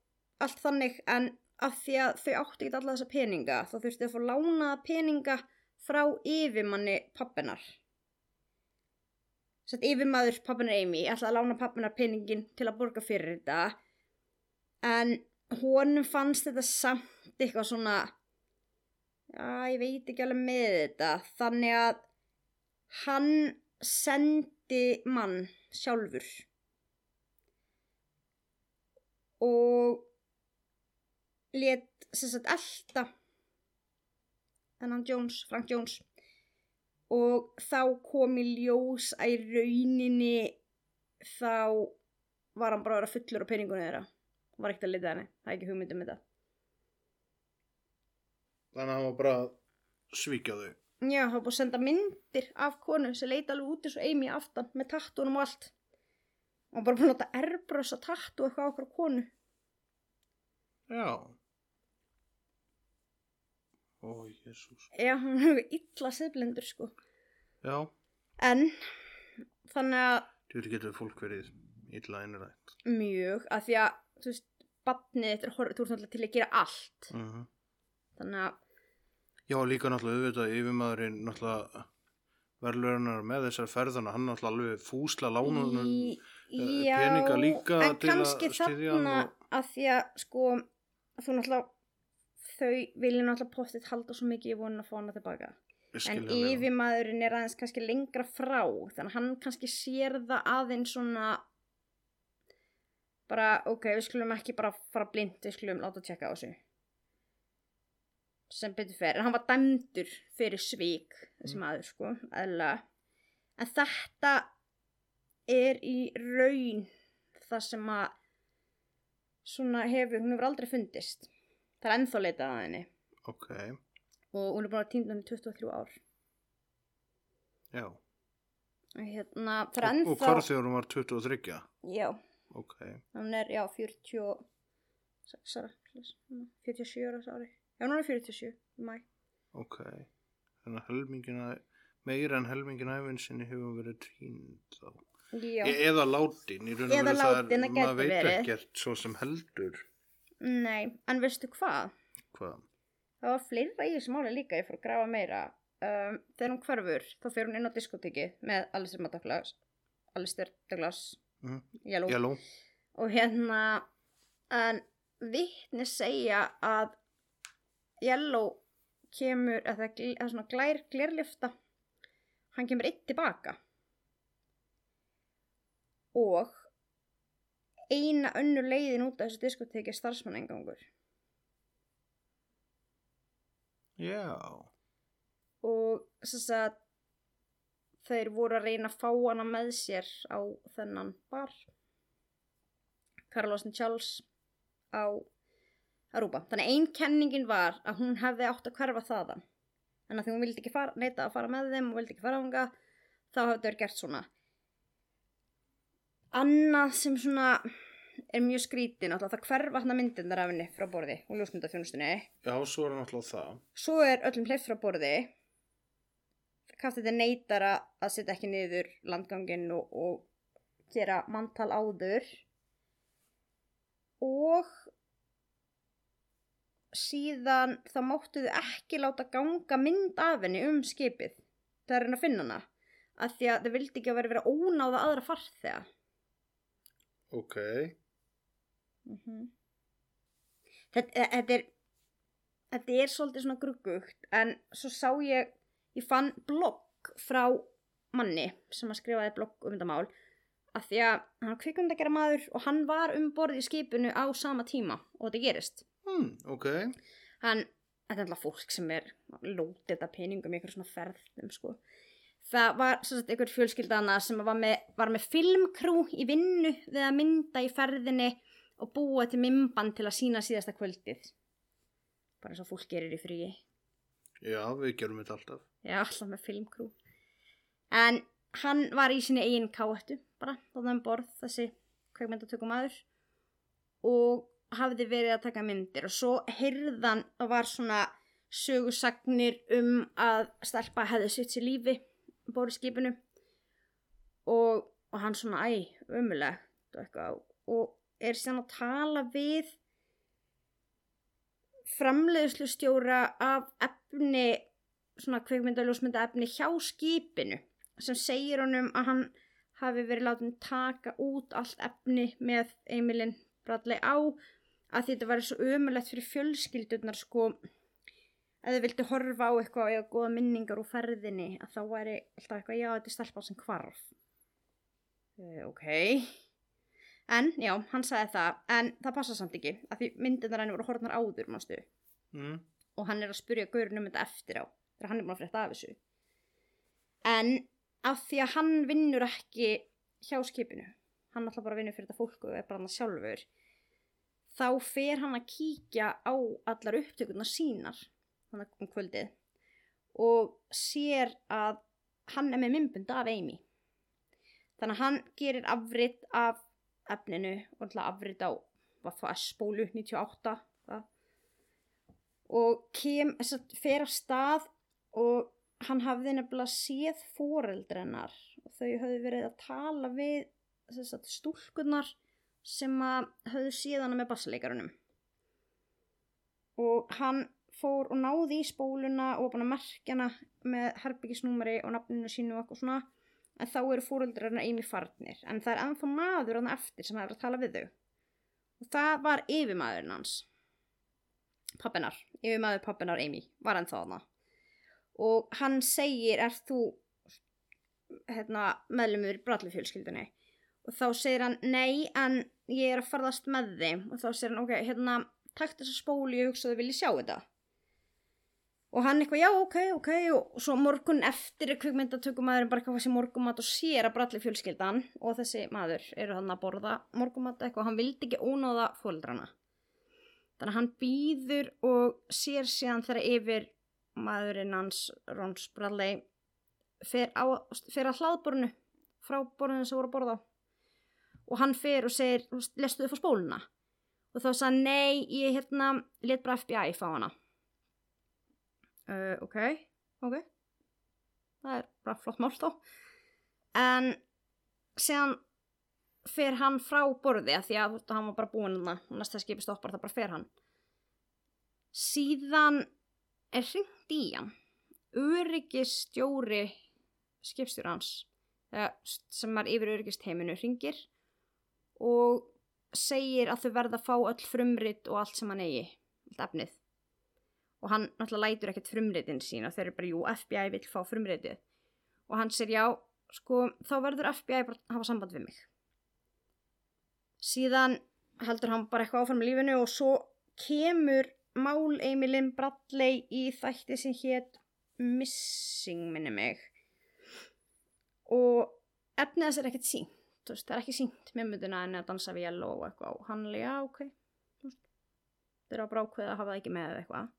allt þannig en af því að þau áttu ekki alla þessa peninga þá þurftu þau að fá lánaða peninga frá yfirmanni pappinar sett yfirmaður pappinar Amy ætlaði að lána pappinar peningin til að borga fyrir þetta en honum fannst þetta samt eitthvað svona já, ég veit ekki alveg með þetta. Þannig að hann sendi mann sjálfur. Og let sem sagt elda þennan Jones, Frank Jones. Og þá kom í ljós að í rauninni þá var hann bara að vera fullur á peningunni þeirra var ekkert að lita henni, það er ekki hugmynd um þetta Þannig að hann var bara að svíkja þau. Já, það var búið að senda myndir af konu sem leita alveg út eins og Amy aftan með tattúnum og allt og bara búin að láta erbrösa tattú eitthvað á okkur konu Já. Ó, jésús. Já, hann hefur illa siðblindur sko Já, en þannig að þú getur fólk verið illa einrætt. mjög að því að þú veist, badnið þetta er horrið, þú ert náttúrulega til að gera allt. Mm þannig að Já, líka náttúrulega auðvitað yfirmaðurinn náttúrulega verðlurinnar með þessar ferðana, hann náttúrulega alveg fúsla lánunum eh, já, peninga líka en til að kannski þarna og- að því að sko þú náttúrulega þau vilja náttúrulega postið halda svo mikið í vonin að fá hana tilbaka. En yfirmaðurinn er aðeins kannski lengra frá þannig að hann kannski sér það aðeins svona bara ok, við skulum ekki bara fara blind við skulum láta tjekka á þessu. Sem betur fer en hann var dæmdur fyrir svík þessi Mm. maður sko, eðla en þetta er í raun það sem að svona hefur, hún hefur aldrei fundist. Það er ennþá leitað að henni. Ok, og hún er búin að týnda henni 23 ár. Já. hérna, Og, ennþá og hvar þegar hún var 23? já, Ok, hún er, já, 46 ára 47 ára þessu ári já, hún er 47, í mæ ok. Þannig að helmingina, meira en helmingina æfinn sinni hefur verið trínd þá. já, E eða látin, í raun og veru það er, maður veit verið. ekkert svo sem heldur. nei, en veistu hvað Hvað? það var fleira í þessu máli líka, ég fór að grafa meira um, þegar hún hverfur, þá fer hún inn á diskoteki með Alistair Douglas Alistair Douglas Mm. Yellow. Yellow. og hérna en vittni segja að Yellow kemur að það gl- að svona glær glerlifta hann kemur eitt tilbaka og eina önnur leiðin út af þessu diskoteki er starfsmannengangur Já. og þess að þeir voru að reyna að fá hana með sér á þennan bar Carlos Charles á Aruba. Þannig ein kenningin var að hún hefði átt að hverfa þaðan en að því hún vildi ekki fara, neita að fara með þeim og vildi ekki fara ánga þá hafði þau gert svona annað sem svona er mjög skrítin alltaf það hverfa hann að myndindar af henni frá borði og ljósmyndaþjónustunni Já, svo er náttúrulega það. Svo er öllum hleyft frá borði. Kaftið neytar að setja ekki niður landganginn og, og gera manntal áður. Og síðan þá máttu þau ekki láta ganga mynd af henni um skipið. Það er henni að finna hana. Af því að þau vildi ekki að vera verið ónáða aðra farþega. Ok. Mm þetta, þetta er þetta er svolítið svona gruggugt en svo sá ég ég fann blogg frá manni sem að skrifaði blogg um þetta mál af því að hann var kvikmyndagera maður og hann var um borð í skipinu á sama tíma og þetta gerist Hmm, ok. hann, þetta er alltaf fólk sem er lótið þetta peningum í eitthvað svona ferðum sko það var svo sagt einhver fjölskyldana sem var með, var með filmkrú í vinnu við að mynda í ferðinni og búa til mimban til að sína síðasta kvöldið bara eins og fólk gerir í fríi Já, við gerum þetta alltaf. Já, alltaf með filmkrú en hann var í sinni eigin káettu bara, þarna um borð þessi kveikmyndatökum aður og hafði verið að taka myndir og svo heyrðan og var svona sögusagnir um að stelpa hefði sitt sér lífi um borð í skipinu. Og, og hann svona æ, umulegt og er síðan að tala við framleiðslustjóra af efni svona kveikmynda og ljósmynda efni hjá skipinu sem segir honum að hann hafi verið látin taka út allt efni með Emilin Bradley á að þetta væri svo ömulegt fyrir fjölskyldurnar sko. Ef þið vildu horfa á eitthvað og eiga góða minningar úr ferðinni að þá væri alltaf eitthvað já þetta er stelpa sem hvarf. Uh, ok. En já, hann sagði það en það passa samt ekki að því myndirnar henni voru horfnar áður mástu mm. og hann er að spurja gaurinn um þetta eftir á þegar hann er búin að frétta af þessu. En af því að hann vinnur ekki hjá skipinu hann alltaf bara vinnur fyrir þetta fólk og er bara hann sjálfur þá fer hann að kíkja á allar upptökurnar sínar þannig um kvöldið og sér að hann er með mymbund af Amy. Þannig að hann gerir afrit af efninu og alltaf afrit á er spólu 98 það og kem, fer að stað og hann hafði nefnilega séð foreldrennar og þau höfðu verið að tala við að stúlkunar sem að höfðu séð hana með bassleikarunum og hann fór og náði í spóluna og var búin að merkja hana með herbyggisnúmeri og nafninu sínu og eitthvað svona. En þá eru fóreldrarna einu farnir. En það er ennþá maður hann eftir sem hefur að tala við þau. Og það var yfirmaðurinn hans. Pappinar, yfirmaður pappinar Amy var ennþá hana og hann segir er þú hérna, meðlumur brallufjölskyldunni og þá segir hann nei en ég er að farðast með þeim. Og þá segir hann ok, hérna takt þessa spóli og hugsaðu vilji sjá þetta. Og hann eitthvað já ok ok. Og svo morgun eftir kvikmyndatökumæðurinn bara eitthvað sem morgumat og sér að brallufjölskyldan og þessi maður eru hann að borða morgumat eitthvað hann vildi ekki ónáða fóldrana þannig að hann býður og sér síðan þegar yfir maðurinn hans Rons Bradley fer, fer að hlaðborinu frá borinu sem voru að borða á. Og hann fer og segir lestu þið fór spóluna? Og þá sagði nei, ég hérna let bara FBI fá hana. Uh, ok, ok. Það er bara flott mál þá. En síðan fer hann frá borði að því að hann var bara búinn og næsta skipi stoppar það bara fer hann. Síðan er hringt í hann? Öryggistjóri skipstjóri hans sem er yfir öryggistheiminu hringir og segir að þau verða að fá öll frumrit og allt sem hann eigi allt efnið. Og hann náttúrulega lætur ekkert frumritin sín og þau eru bara, jú, FBI vil fá frumritið. Og hann segir, já, sko þá verður FBI bara að hafa samband við mig. Síðan heldur hann bara eitthvað áfram í lífinu og svo kemur mál Emilin Bradley í þætti sem hétt Missing minni mig. Og efnið þess er ekkert sínt veist, það er ekki sínt með myndina en að dansa við jælu og eitthvað. Og hann er já ok það er á brákveð að hafa það ekki með eitthvað.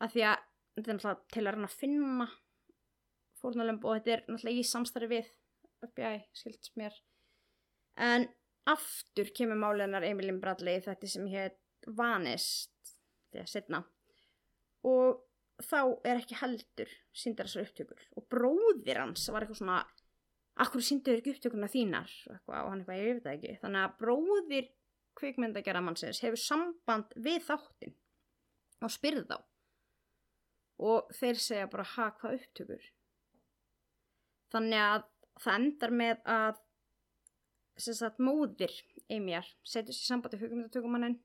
Af því að þetta er náttúrulega til að reyna að finna fórnalömb og þetta er náttúrulega í samstarfi við FBI, skilts mér. En aftur kemur máleginar Emilin Bradley þetta sem hétt Vanist að setna og þá er ekki heldur síndar þessar upptökur. Og bróðir hans var eitthvað svona akkur síndur ekki upptökurna þínar? Eitthvað, og hann eitthvað, ég veit það ekki. Þannig að bróðir kvikmyndagjara mannsins hefur samband við þáttin og spyrð þá. Og þeir segja bara ha, hvað upptökur? Þannig að það endar með að sem sagt móðir Emjar setur sér samband við kvikmyndatökumannin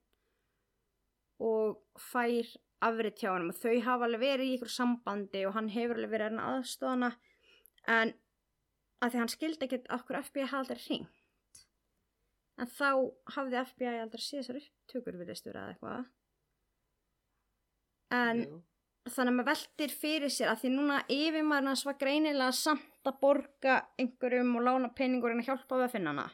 og fær afrið hjá hann og þau hafa alveg verið í ykkur sambandi og hann hefur alveg verið aðstofana en að því hann skildi ekkert okkur FBI hafði aldrei hringt. En þá hafði FBI aldrei séð þessar upptökur við þessu eða eitthvað. En Já. þannig að maður veldir fyrir sér að því núna yfirmaðurinn hans var greinilega samt að borga einhverjum og lána peningurinn að hjálpa við að finna hana.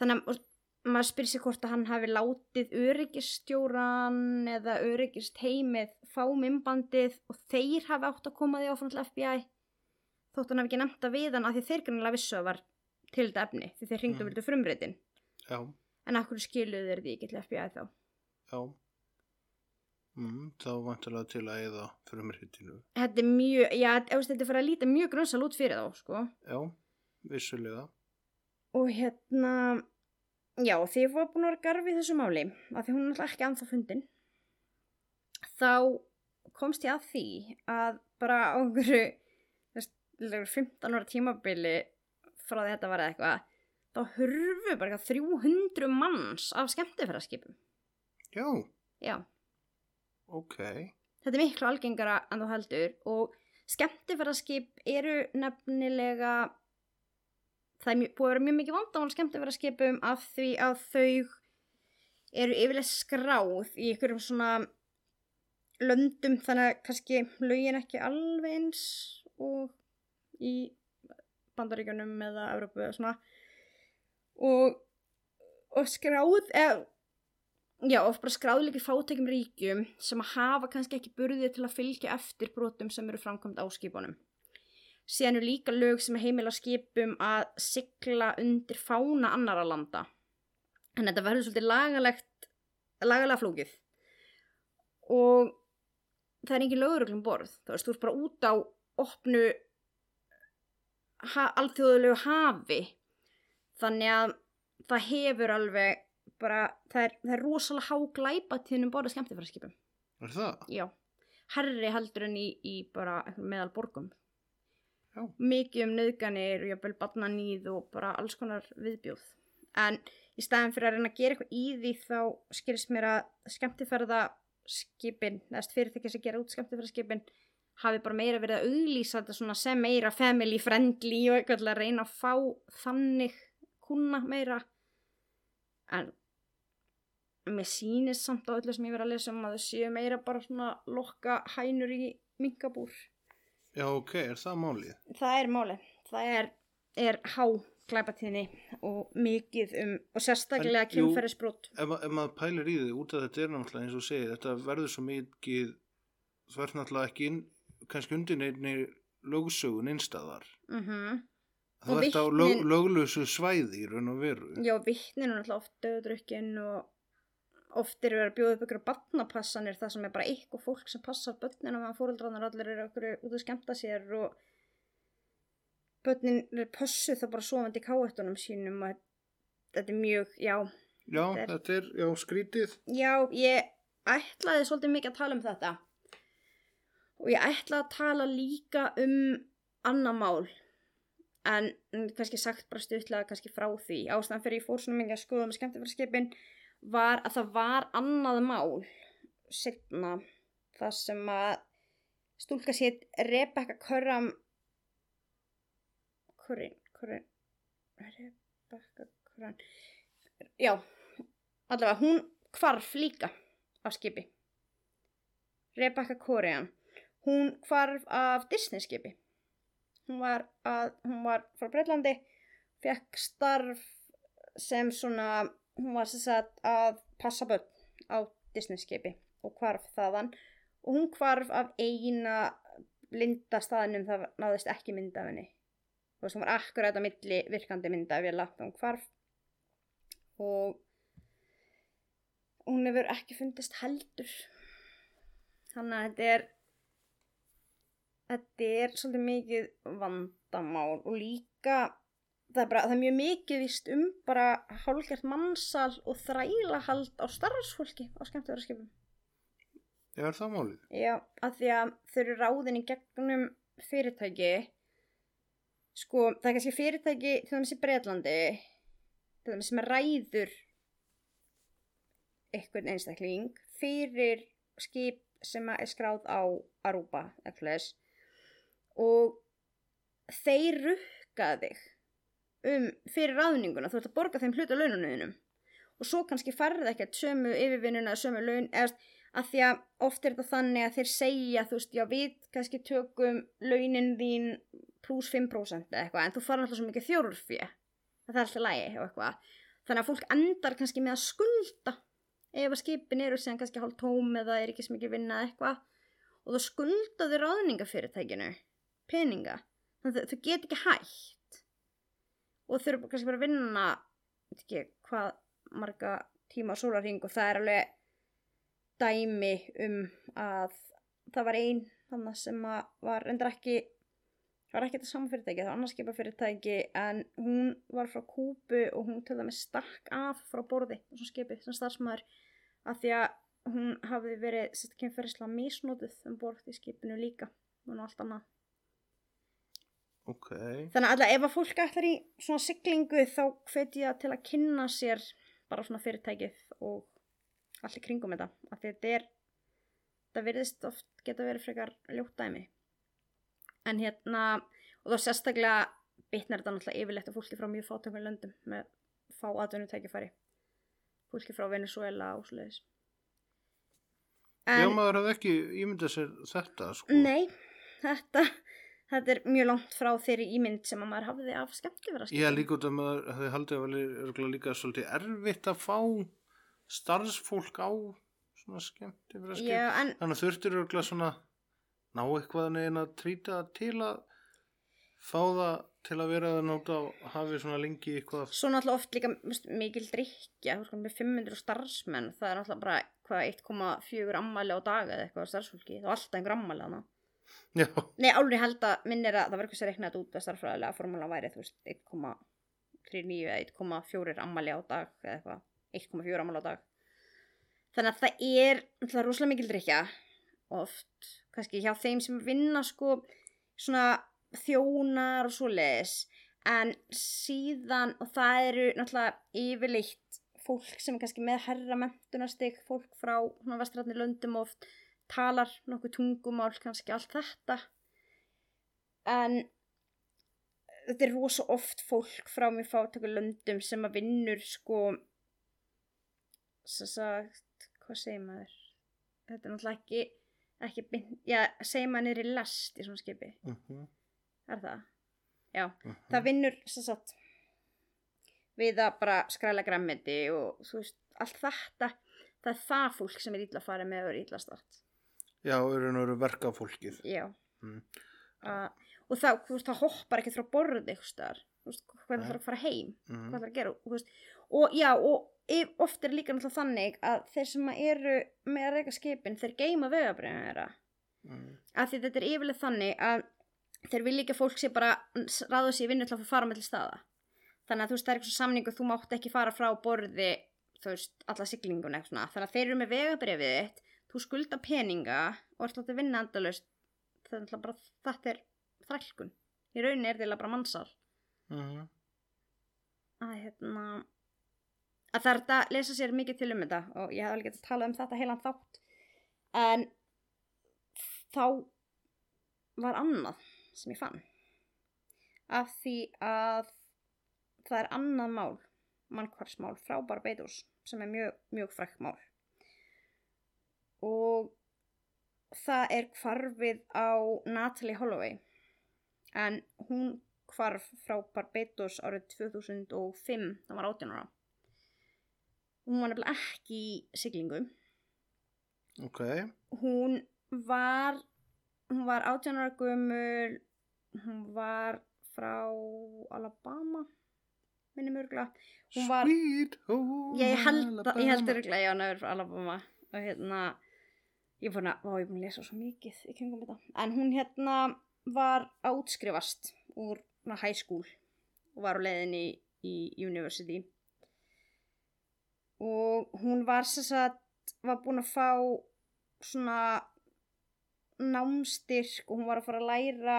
Þannig að maður spyrir sér hvort að hann hafi látið öryggistjóran eða öryggist heimið fá mymbandið og þeir hafi átt að koma því áfram til FBI þótt hann hafi ekki nefnt að við hann að því þeir grunnilega vissu að var til þetta efni því þeir hringdu Mm. vildu frumritin Já, en akkur skiluðu þeir því ekki til FBI þá já. Mm, þá vantilega til að eða frumritinu. þetta er mjög, já, þetta er fyrir að líta mjög grunnsal út fyrir þá sko Já, vissulega. og hérna já, því ég var búin að vera garfi í þessu máli að því hún er náttúrulega ekki anþá fundin þá komst ég að því að bara á einhverju þú veist, 15 ára tímabili frá því þetta var eitthvað þá hurfu bara eitthvað 300 manns af skemmtifæraskipum Já, já, ok. þetta er miklu algengara en þú heldur og skemmtifæraskip eru nefnilega það er mjög, búið að vera mjög mikið vandamál skemmtifæraskipum af því að þau eru yfirlega skráð í einhverjum svona löndum þannig að kannski lögin ekki alveg eins og í bandaríkjunum eða Evrópu eða svona. Og, og skráð eða já, oft bara skráð líka í fátækjum ríkjum sem að hafa kannski ekki burðið til að fylgja eftir brotum sem eru framkvæmt á skipunum síðan eru líka lög sem heimila skipum að sigla undir fána annara landa. En þetta verður svolítið lagalegt lagalega flókið. Og það er engin löguruglum borð. Þú veist, þú ert bara út á opnu ha, alþjóðulegu hafi. Þannig að það hefur alveg bara, það er, það er rosalega há glæpatíðnum borðið skemmtifæraskipum Er það? já, herri heldur en í, í bara meðal borgum Já. mikið um nöðganir og jafnvel barnanýð og bara alls konar viðbjóð. En í staðin fyrir að reyna að gera eitthvað í því þá skilst mér að skemmtifærða skipin, eða fyrirtæki sem gera út skemmtifærðarskipin hafi bara meira verið að auglýsa þetta sem meira family friendly og eitthvað að reyna að fá þannig kuna meira. En mér sýnist samt á öllu sem ég verið að lesa um að þau séu meira bara svona lokka hænur í minkabúr Já, ok, er það málið? það er máli það er, er há glæpatíðni og mikið um og sérstaklega kynferðisbrot Ef, ef maður pælir í því út af þetta er náttúrulega eins og þú segir, þetta verður svo mikið, það verður náttúrulega ekki inn, kannski undir neinni lögsögun innstæðar. mhm Það Og verður á lög, vitnin- löglösu svæði í raun og veru. Já, vittnin er náttúrulega oft döðdrukkin og oft er verið að bjóða upp ykkur barnapassanir það sem er bara eitthvað fólk sem passar börnin og meðan fóreldrarnar allir eru okkur út að skemmta sér og börnin er pössuð það bara sofandi í káettunum sínum og þetta er mjög, já, Já, Þetta er- þetta er, já, skrítið. já, ég ætlaði svolítið mikið að tala um þetta. Og ég ætlaði að tala líka um annað mál en kannski sagt bara stuttlega kannski frá því. Ástæðan fyrir ég fór svona mikið að skoða með skemmtifæraskipin var að það var annað mál setna það sem að stúlka sétt Rebecca Curran Curran Curran Rebecca Curran. Já, allavega hún hvarf líka á skipi. Rebecca Curran hún hvarf af Disney skipi. Hún var, að, hún var frá Breitlandi fekk starf sem svona hún var sem sagt að passa börn á Disney skipi og hvarf þaðan. Og hún hvarf af eina blinda staðnum það náðist ekki mynd af henni. Þess að hún var akkurat á milli virkandi mynda lagt hún hvarf. Og hún hefur ekki fundist heldur. Þannig að þetta er þetta er svolítið mikið vandamál og líka það er, bara, það er mjög mikið vist um bara hálfgert mannsal og þrælahald á starfsfólki á skemmtifæraskipum Já, er það málið? Já, af því að þau eru ráðin í gegnum fyrirtæki. Sko, það er kannski fyrirtæki til dæmis í Breitlandi til dæmis sem ræður einhvern einstakling fyrir skip sem er skráð á eitthvað og þeir rukka þig um fyrir ráðninguna. Þú ert að borga þeim hluta laununuðinum og svo kannski færði ekkert sömu yfirvinnuna sömu laun eða að því að oft er þetta þannig að þeir segja þú veist, já við kannski tökum launin þín pluss 5% eða eitthvað en þú fara alltaf svo mikið þjórfi það er alltaf lægi og eitthvað. Þannig að fólk endar kannski með að skulda ef að skipin eru sem kannski hálf tóm eða er ekki sem ekki vinna eða eitthvað. Og þú skuldaði ráðningafyrirtækinu peninga. Þannig að þau get ekki hægt og eru kannski bara að vinna ekki hvað marga tíma á sólarring og það er alveg dæmi um að það var ein þannig sem var endur ekki það var ekki þetta saman fyrirtæki, það var annars skipa fyrirtæki en hún var frá Kúbu og hún til dæmis stakk af frá borði og svo skipi sem starfsmæður af því að hún hafði verið sérst kynferðislega misnótuð um borð í skipinu líka og allt annað ok. Þannig að alltaf ef að fólk ætlar í svona siglingu þá hvet ég það til að kynna sér bara svona fyrirtækið og allt í kringum þetta. Af því þetta er, þetta virðist oft geta verið frekar ljótt dæmi. En hérna, og þá sérstaklega bitnar þetta náttúrulega yfirleitt að fólki frá mjög fátökum löndum með fá atvinnutækifæri. Fólki frá Venezuela og svoleiðis. Já, maður hefði ekki ímyndað sér þetta, sko. Nei, þetta, þetta er mjög langt frá þeirri ímynd sem að maður hafði af skemmtifæra Ég er líka út að maður hefði haldið að vera líka svolítið erfitt að fá starfsfólk á svona skemmt yfir að Já, en Þannig að þurftir örgulega svona ná eitthvað neginn að trýta það til að fá það til að vera það nátt að hafi svona lengi eitthvað. svo náttúrulega oft líka veist, mikil drikja, með 500 starfsmenn, það er náttúrulega bara hvað 1,4 ammali á dag eða eitthvað af starfsfólki, þá er alltaf einhver ammali hana. Já, Nei, álur ég held að minn er að það var eitthvað sem reiknaði út að starffræðilega formúlan væri, þú veist, 1,39 eða 1,4 ammali á dag eða eitthvað, 1,4 ammali á dag. Þannig að það er náttúrulega rosalega mikil drikja oft, kannski hjá þeim sem vinna sko svona þjónar og svoleiðis en síðan og það eru náttúrulega yfirleitt fólk sem er kannski með herra mentunastig, fólk frá vestrætni löndum oft talar nokkuð tungumál, kannski allt þetta. En þetta er rosa oft fólk frá mjög fátöku löndum sem að vinnur sko svo sagt, hvað segir maður? Þetta er náttúrulega ekki ekki, beint- já, segir maður niður í lest í svona skipi. Uh Er það? Já, það vinnur sem sagt við að bara skræla græmmiti og þú veist, allt þetta. Það er það fólk sem er illa að fara með og er illa start. Já, eru nú verkafólkið. Já. Mm. Uh, og það, þú veist, það hoppar ekki frá borðið. Þú veist, hvað það þarf að fara heim, Mm. hvað það að gera, þú veist. Og já, og oft er líka náttúrulega þannig að þeir sem eru með að reyka skipin, þeir geima vegabriðin þeirra. Mm. að því þetta er yfirlega þannig að þeir vilja ekki að fólk sé bara ráða sér í vinnu til að fara með til staða þannig að þú veist það er eitthvað samningu þú mátt ekki fara frá borði þú veist alla siglingun eitthvað svona þannig að þeir eru með vegabrifið þitt þú skulda peninga og ert að vinna endalust þetta er þrælkun. Í rauninni er þetta bara mannsal Mm. að hérna. Að það er að lesa sér mikið til um þetta og ég hef alveg getað að tala um þetta heilan þátt. En þá var annað sem ég fann. Af því að það er annað mál mannkvarsmál frá Barbados sem er mjög, mjög frækt mál og það er hvarfið á Natalie Holloway. En hún hvarf frá Barbados árið 2005 það var 18 ára. Hún var nefnilega ekki í siglingu. Ok, hún var hún var 18 ára gömul hún var frá Alabama minni mörgla hún var, Sweet home að- ég held Alabama. örglega já, hún er frá Alabama. Og hérna ég er búin að, ó, ég er búin að lesa svo mikið í kringum þetta, en hún hérna var að útskrifast úr high school og var á leiðinni í, í university. Og hún var sem sagt var búin að fá svona námstyrk og hún var að fara að læra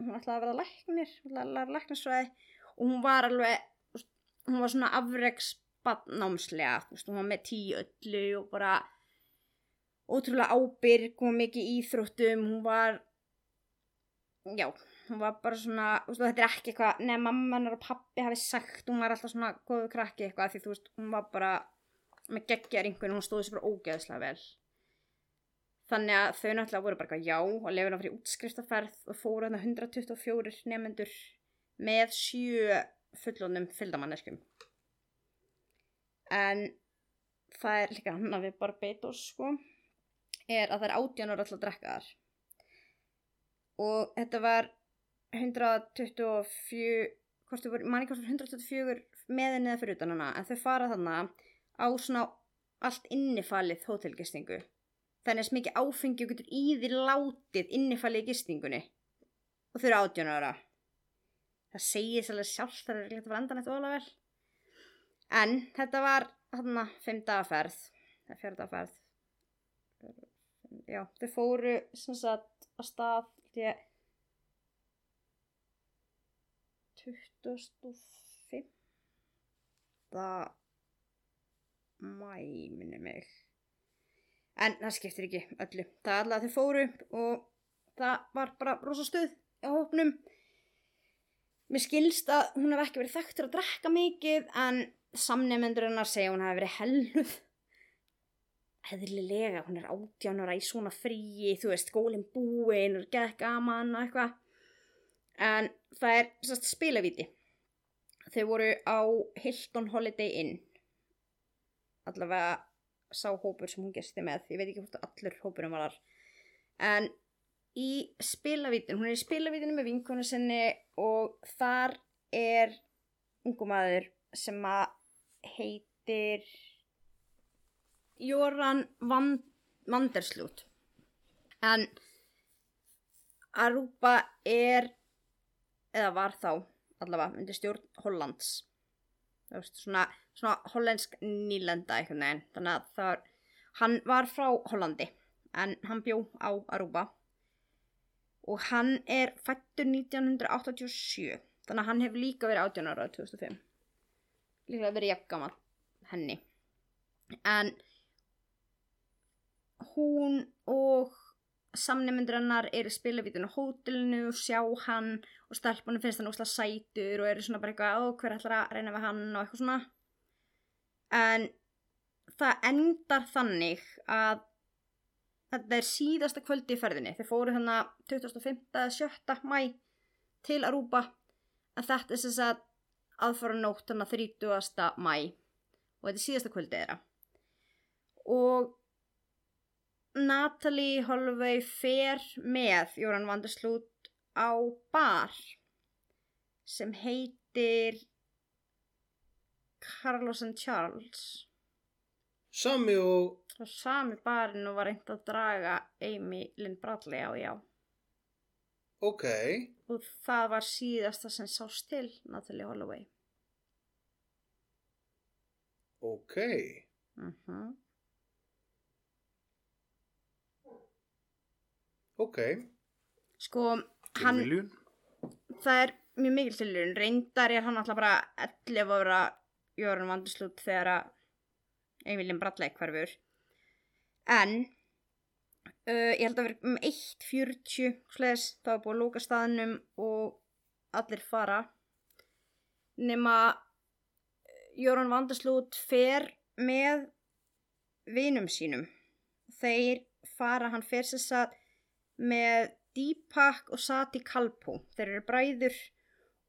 hún ætlaði að vera læknir hún ætlaði að læra læknisfræði og hún var alveg hún var svona afreks námslega, þú veist, hún var með tíu öllu og bara ótrúlega ábyrg, hún var mikið íþróttum hún var já, hún var bara svona veist, og þetta er ekki eitthvað, neða mamma hennar og pappi hafi sagt, hún var alltaf svona góðu krakki eitthvað, því þú veist, hún var bara með geggjar einhvern, hún stóði sér bara ógeðslega vel. Þannig að þau náttúrulega voru bara já og lefði fyrir útskriftaferð og fóru hann 124 nefnendur með sjö fullonum fylgdamanneskum en það er líka hann að við bara beit oss sko er að það er átjánur alltaf að drekka þar. Og þetta var 124 hvort þau voru, manni hvort þau voru 124 meðin eða fyrir utan hana en þau fara þannig á svona allt innifalið hótelgistingu. Þannig að smikið áfengi og getur í því látið innifalið í gistingunni. Og þau eru átján ára. Það segir sérlega sjálf það er ekki að vera endan eftir ólega vel en þetta var þarna fimm dagaferð eða fjörða dagaferð já, þau fóru sem sagt að stað ég 25. mæ, minni mig. En það skiptir ekki öllu. Það er allavega að þau fóru og það var bara rosa stuð á hópnum. Mér skilst að hún hef ekki verið þekktur að drekka mikið en samnefnendur hennar segja hún hef verið helluð. Heðlilega, hún er átjánara í svona fríi, þú veist, skólinn búinn og geð gaman og eitthvað. En það er sérst spilavíti. Þau voru á Hilton Holiday Inn. Allavega sá hópur sem hún gesti með. Ég veit ekki hvort allur hópurum var. En í spilavítin, hún er í spilavítinu með vinkonu sinni og þar er ungumæður sem að heitir Jóran Van, Vanderslut en Aruba er eða var þá allavega undir stjórn Hollands. Veist, svona, svona hollensk nýlenda einhvern veginn. Þannig að það var, hann var frá Hollandi en hann bjó á Aruba. Og hann er fættur 1987 þannig að hann hefur líka verið 18 ára 2005 líklega verið jafngammal henni. En hún og samnefndur hennar eru spilavítinu á hótelinu og sjá hann og stelpunum finnst hann ósláð sætur og eru svona bara eitthvað, ó hver ætlar að reyna við hann og eitthvað svona en það endar þannig að þetta er síðasta kvöldi í ferðinni þeir fóru þannig 25. eða 7. mæ til Aruba en þetta er sem sagt aðfara nótt þannig 30. mæ og þetta er síðasta kvöldi þeirra og Natalie Holloway fer með Jóran Vanderslút á bar sem heitir Carlos and Charles Sami og... og sami barinn og var reynd að draga Amy Lynn Bradley á já Ok. og það var síðasta sem sást til Natalie Holloway Ok. mhm Ok. sko hann Tilviljun. það er mjög mikil tilurinn reyndar er hann alltaf bara 11 ára Jórun Vanderslút þegar að Emilien Bradley hverfur. En uh, ég held að vera um 1.40 slæðis, það var búið að lóka staðnum og allir fara. Nema Jórun Vanderslút fer með vinum sínum. Þeir fara, hann fer sér satt með Deepak og Sati Kalpo. Þeir eru bræður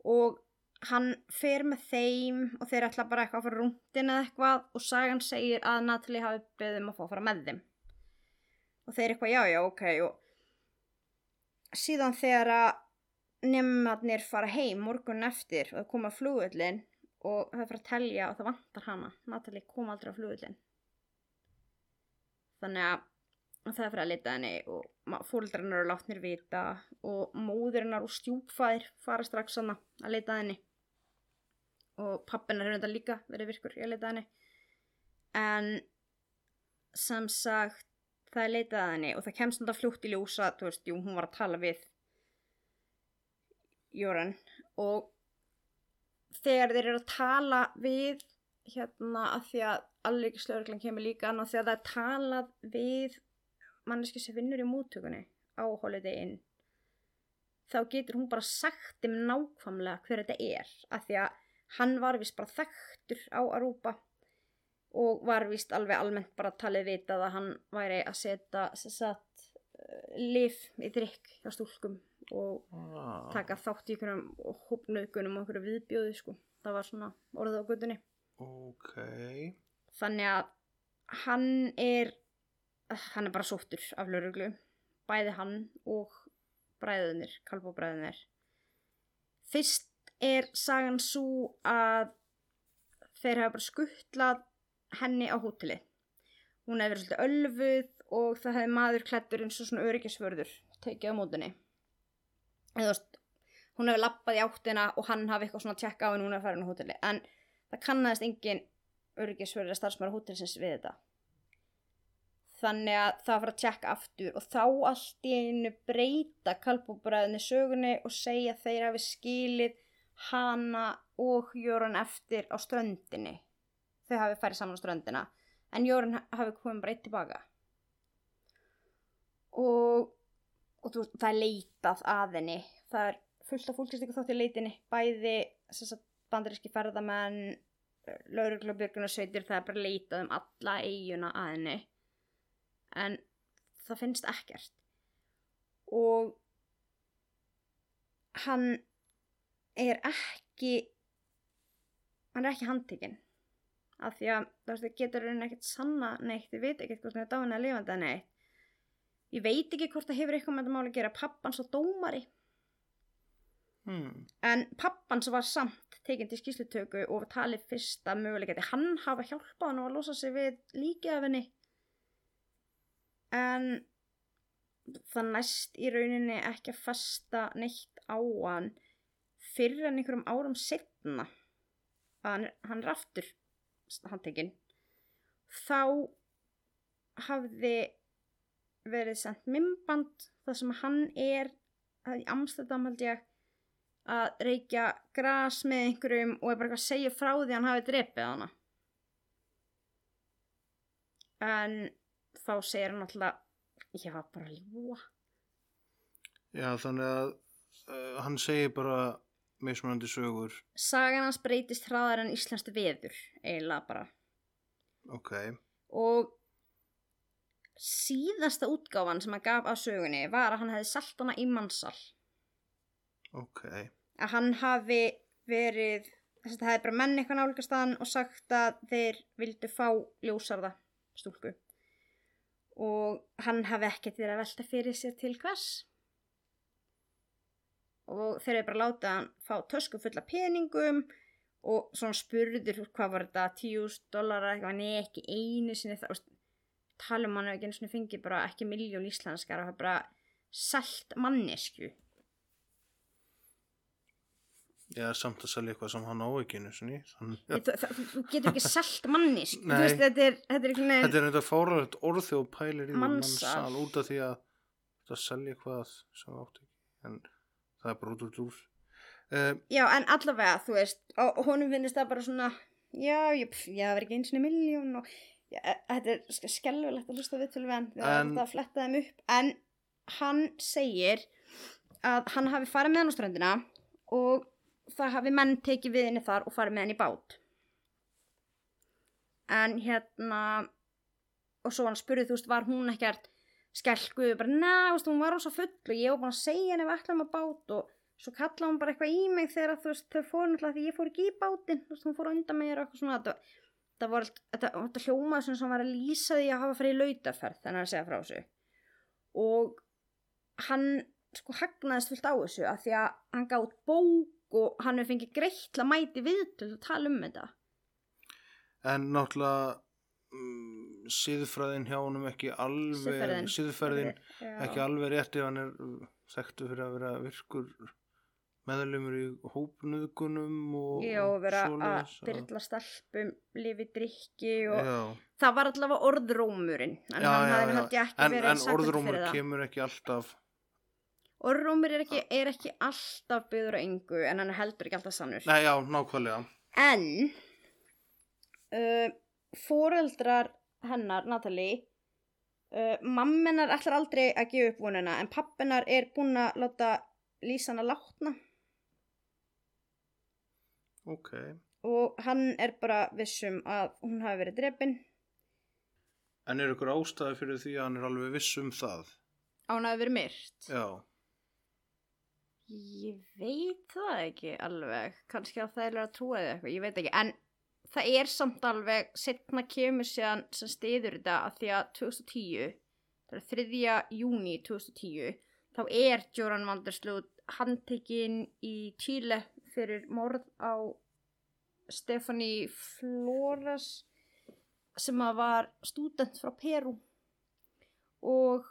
og hann fer með þeim og þeir ætla bara eitthvað að fara rúndin eða eitthvað og sagan segir að Natalie hafi beðið um að fá að fara með þeim. Og þeir eitthvað já já ok og síðan þegar að nefnarnir fara heim morgun eftir og koma flugullin og það fyrir að telja og það vantar hana. Natalie kom aldrei á flugullin þannig að það fyrir að leita henni og fóldrarnar eru látnir vita og móðurinnar og stjúpfæðir fara strax að leita henni. Og pappinar hefur þetta líka verið virkur í að leita henni. En sem sagt það er leitað henni og það kemst þetta fljótt í ljósa þú veist, jú, hún var að tala við Jóran. Og þegar þeir eru að tala við hérna að því að alvegslögurglann kemur líka og þegar það er talað við manneski sem vinnur í múttökunni á Holiday Inn þá getur hún bara sagt um nákvæmlega hver þetta er af því að hann var vist bara þekktur á Aruba og var vist alveg almennt bara talið vitað að hann væri að setja satt, lif í drikk hjá stúlkum og Ah. taka þátt í einhverjum hópnaukunum og einhverju viðbjóði sko. það var svona orðið á gödunni Ok. þannig að hann er hann er bara sóttur af lauruglu bæði hann og bræðunir, kalbóbræðunir fyrst er sagan svo að þeir hafa bara skuttlað henni á hóteli. Hún hefði verið svolítið ölfuð og það hefði maður klættur eins og svona öryggisvörður tekið á mótunni eða hún hefði lappað í áttina og hann hafi eitthvað svona að tjekka á henni hún hefði farið á hóteli en það kannaðist engin öryggisvörður að starfsmæra hótelsins við þetta þannig að það var að tjekka aftur og þá allt í einu breyta kalbúbræðinni sögunni og segja þeir hafi skilið hana og Jórun eftir á ströndinni. Þau hafi farið saman á ströndina en Jórun hafi komið bara eitt tilbaka. Og, og þú, það er leitað að henni. Það er fullt af fólki stikku þótt í leitinni bæði bandaríski ferðamenn lauruglubjörgunarsveitir það er bara leitað um alla eiguna að henni en það finnst ekkert. Og hann er ekki hann er ekki handtekinn. Af því að það getur raunin ekkert sanna neitt, ég veit ekkert hvort það er dáin að lifandi að neitt. Ég veit ekki hvort það hefur eitthvað með þetta máli að gera. Pappans og dómari. Hmm. en pappans var samt tekinn til skýslutöku og talið fyrsta möguleikæti hann hafa hjálpað hann að losa sig við líkið af henni en það næst í rauninni ekki að fasta neitt á hann fyrir en einhverjum árum setna að hann, er aftur handtekinn. Þá hafði verið sendt mimband þar sem hann er í Amsterdam held ég að reykja gras með einhverjum og er bara eitthvað að segja frá því að hann hafi drepið hana. En þá segir hann alltaf ég var bara að ljúa Já, þannig að uh, hann segir bara mismunandi sögur. sagan hans breytist hraðar en íslenskt veður eiginlega bara. Ok, og síðasta útgáfan sem hann gaf af sögunni var að hann hefði selt hana í mannsal ok. að hann hafi verið þess að það hefði bara menn eitthvað nálgast hann og sagt að þeir vildu fá ljósarða stúlku og hann hafi ekkert verið að velta fyrir sér til hvers. Og þeir hefði bara látið hann fá tösku fulla peningum og svona spurður hvað var þetta 10.000 dólar eitthvað, nei ekki einu sinni það, veist, tala um hann ekki einu sinni fengi bara ekki miljón íslenskar og það bara selt mannesku Er samt að selja eitthvað sem hann á ekki þú getur ekki þú Nei. veist þetta er, þetta er er þetta fáralegt orð þegar pælir í mannsal út af því að það selja eitthvað sem átt ekki. En það er bara út úr úr. Uh, Já, en allavega, þú veist, og honum finnist það bara svona, já, ég, ég hafa ekki eins og miljón og já, e- þetta er sk- skelfilegt að hlusta við til við hann, það að fletta þeim upp, en hann segir að hann hafi farið með hann á ströndina og það hafi menn tekið við henni þar og farið með henni í bát. En hérna, og svo hann spurði, þú veist, var hún ekkert skelkuð, bara, veist, hún var rosa full og ég var búin að segja henni við ætlum að bát og svo kallaði hún bara eitthvað í mig þegar þú veist, þau fóru náttúrulega því ég fór ekki í bátinn, þú veist, hún fór undan mér og eitthvað svona, þetta, þetta var allt, þetta, þetta hljómaði svona sem var að lýsa því að hafa farið í lautaferð, þannig að segja frá þessu. Og hann, sko, hagnaðist fullt á þessu að því að hann gátt bók og hann hefði fengið greitt til að mæti viðtöl og tala um þetta. en náttúrulega um, síðfræðin hjá honum ekki alveg, Já. ekki alveg rétt ef hann er uh, þekktu fyrir að vera virkur meðlumur í hópnuðgunum og Já, og vera að byrla stelpum, lifi drikki og Já, það var allavega orðrómurinn, en Já, hann ég ekki en, verið en fyrir það. kemur ekki alltaf Orðrómur er ekki, er ekki alltaf byggður á engu en hann er heldur ekki alltaf sannur. Nei, já, nákvæmlega En uh, foreldrar hennar, Natalie, uh, mammenar ætlar aldrei að gefa upp vonuna en pappinar er búin að láta lýsa hana látna Ok, og hann er bara vissum að hún hafi verið drepin. en er ykkur ástæði fyrir því að hann er alveg viss um það? Á hún hafi verið myrt. Já, Ég veit það ekki alveg, kannski að það er að trúa þið eitthvað, ég veit ekki, en það er samt alveg, setna kemur síðan sem stiður þetta að því að 2010, það er 3. júni 2010, þá er Joran Vanderslut handtekinn í Tíle fyrir morð á Stefani Flores sem að var stúdent frá Peru og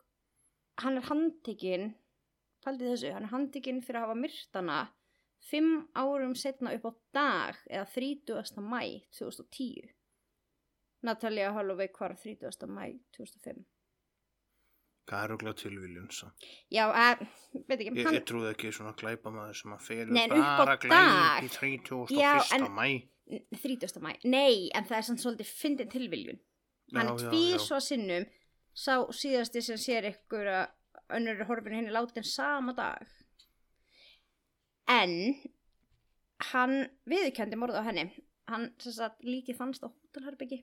hann er handtekinn Paldið þessu, hann er handtekinn fyrir að hafa myrtana fimm árum setna upp á dag eða 30. mæ 2010. Natalia Holloway hvar 30. mæ 2005. Hvað er rúglega tilviljun samt? Já, uh, veit ekki, Ég, hann, ég trúði ekki svona glæpamaður sem að felur Nei, bara glæp í 31. Já, en- mæ. 30. mæ, nei, en það er samt svolítið fyndin tilviljun. Hann tvís já. og sinnum sá síðasti sem sér ykkur að önnur er horfinu henni látin sama dag. En hann viðurkendi morð á henni. Hann, sagt, líkið fannst á hótelherbyggi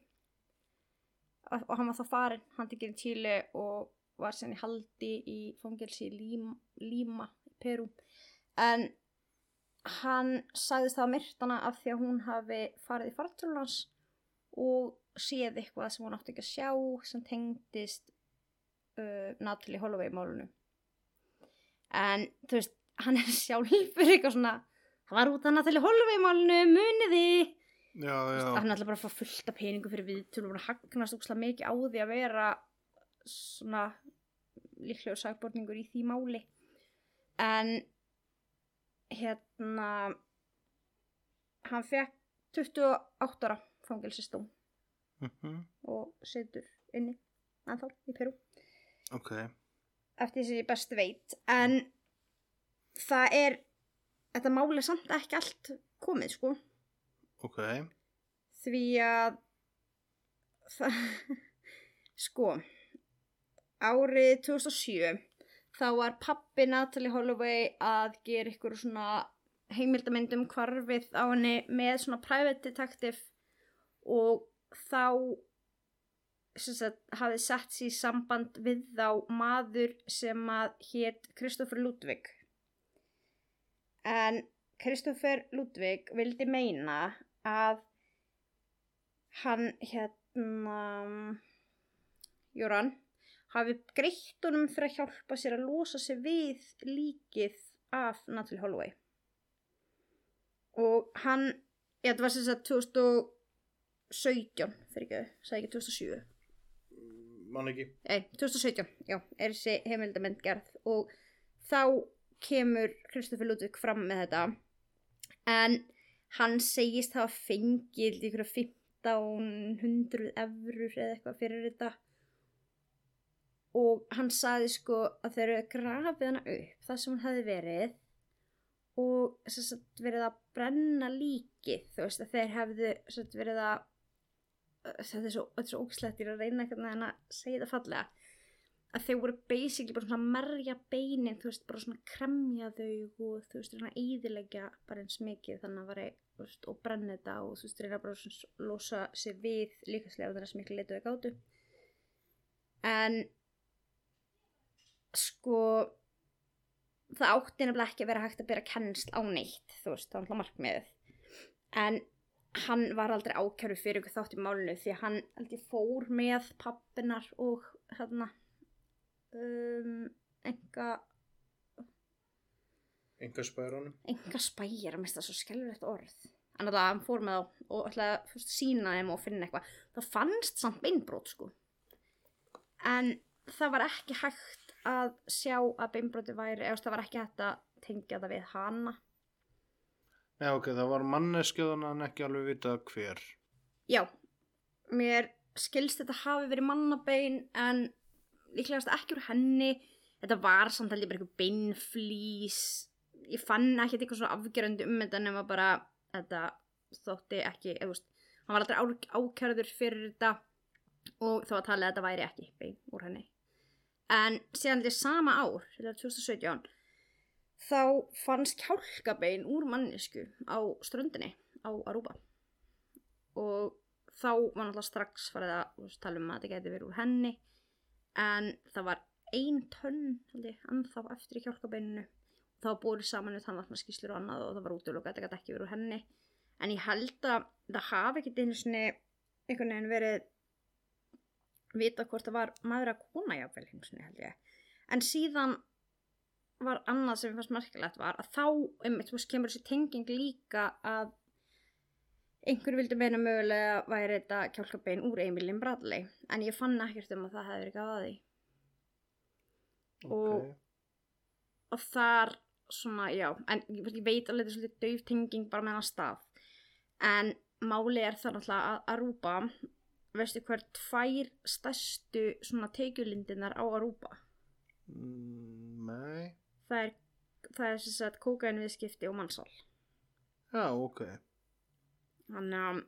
og hann var þá farin, hann tekið í Tíli og var sen í haldi í Lím, Líma í Perú. En hann sagðist það myrtana af því að hún hafi farið í fartölun hans og séð eitthvað sem hún átti ekki að sjá sem tengdist uh, Natalie Holloway málunu en þú veist hann er [laughs] sjálfur eitthvað svona hann var út af Natalie Holloway málunu muniði Já, já. hann er alltaf bara að fá fullt af peningu fyrir við tölum að hagnast úkslega mikið á því að vera svona líklegur sagborningur í því máli. En hérna hann fekk 28 ára fangelsistóm Mhm, og situr inni ennþá í Peru Ok. eftir því sem ég best veit en það er þetta máli er samt ekki allt komið sko Ok. því að það, [laughs] sko árið 2007 þá var pappi Natalie Holloway að gera ykkur svona heimildamindum hvarfið á henni með svona private detective og þá sagt, hafði sett sér samband við þá maður sem að hétt Kristoffer Ludvig. En Kristoffer Ludvig vildi meina að hann hérna Jóran hafi greitt honum fyrir að hjálpa sér að losa sig við líkið af Natalie Holloway. Og hann já þetta var sem sagt 2017 fyrir ekki, sagði ekki 2007 Man ekki. Nei, 2017, já, er þessi heimildamend gerð. Og þá kemur Kristoffer Ludvig fram með þetta. En hann segist hafa fengið ykkur 1500 eurur eða eitthvað fyrir þetta. Og hann saði sko að þeir eru grafið hana upp það sem hann hefði verið. Og verið að brenna líkið þú veist að þeir hefðu verið að þetta er svo, er svo ógslegt ég er að reyna einhvern veginn að segja þetta fallega að þeir voru basically bara svona að merja beinin, þú veist, bara svona kremja þau og þú veist, svona eðilegja bara eins mikið þannig að veri veist, og brenna þetta og þú veist, reyna bara svona að losa sig við þannig að sem miklu leitu þau gátu. En sko það átti nefnilega ekki að vera hægt að byrja kennsl á neitt, þú veist, það var alltaf markmiðið. En hann var aldrei ákjörðu fyrir ykkur þátt í málinu því að hann ég fór með pappinar og hérna um, enga Enga spærunum. enga spæjar, mér finnst það svo skelvilegt orð. En alltaf hann fór með þá og ætlaði að fyrst sína þeim og finna eitthvað. Það fannst samt beinbrot sko. En það var ekki hægt að sjá að beinbroti væri eða það var ekki hægt að tengja það við hana Nei, ok, það var manneskjöðan en ekki alveg vita hver. Já, mér skilst þetta hafi verið mannabein en líklegast ekki úr henni. Þetta var samt alveg bara eitthvað beinflís. Ég fann ekki eitthvað svo afgerandi um þetta nema bara þetta þótti ekki, eða þú veist, hann var á, ákjörður fyrir þetta og þá að tala að þetta væri ekki bein úr henni. En síðan þetta sama ár, þetta er 2017, þá fannst kjálkabein úr mannesku á ströndinni á Aruba. Og þá var náttúrulega strax farið að tala um að þetta geti verið úr henni en það var ein tönn ennþá eftir í kjálkabeininu. Þá búið saman við tannvartnarskíslur og annað og það var útlöku að þetta geti ekki verið úr henni. En ég held að það hafi sinni einhvern veginn verið vita hvort það var maður að kona jáfnvel einu sinni held ég. En síðan var annað sem fannst merkilegt var að þá einmitt, veist, kemur þessi tenging líka að einhver vildi meina mögulega væri þetta kjálkabein úr Emilin Bradley en ég fann ekkert um að það hefði verið gáðað því. Og- og þar svona, já, en ég, veit alveg þetta er svolítið dauf tenging bara með hann stað en máli er það náttúrulega að Aruba veistu hver tvær stærstu svona teikjulindinar á Aruba? Mm, Nei. Það er, það er sem sagt kókain viðskipti og mannsal. Já, ok. Þannig að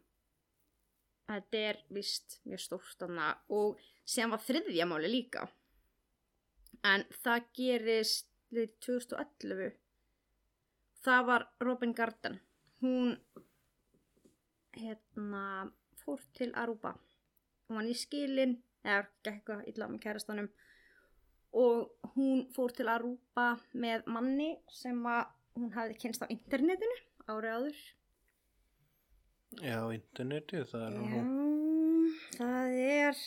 þetta er vist mjög stórt og sem var þriðja máli líka. En það gerist liðið 2011. Það var Robin Garden. Hún hérna fór til Aruba. Hún var í skilin, eða eitthvað illa með kærastanum og hún fór til Aruba með manni sem að hún hafði kynst á internetinu árið áður. Já, internetið, það er nú Já, það er,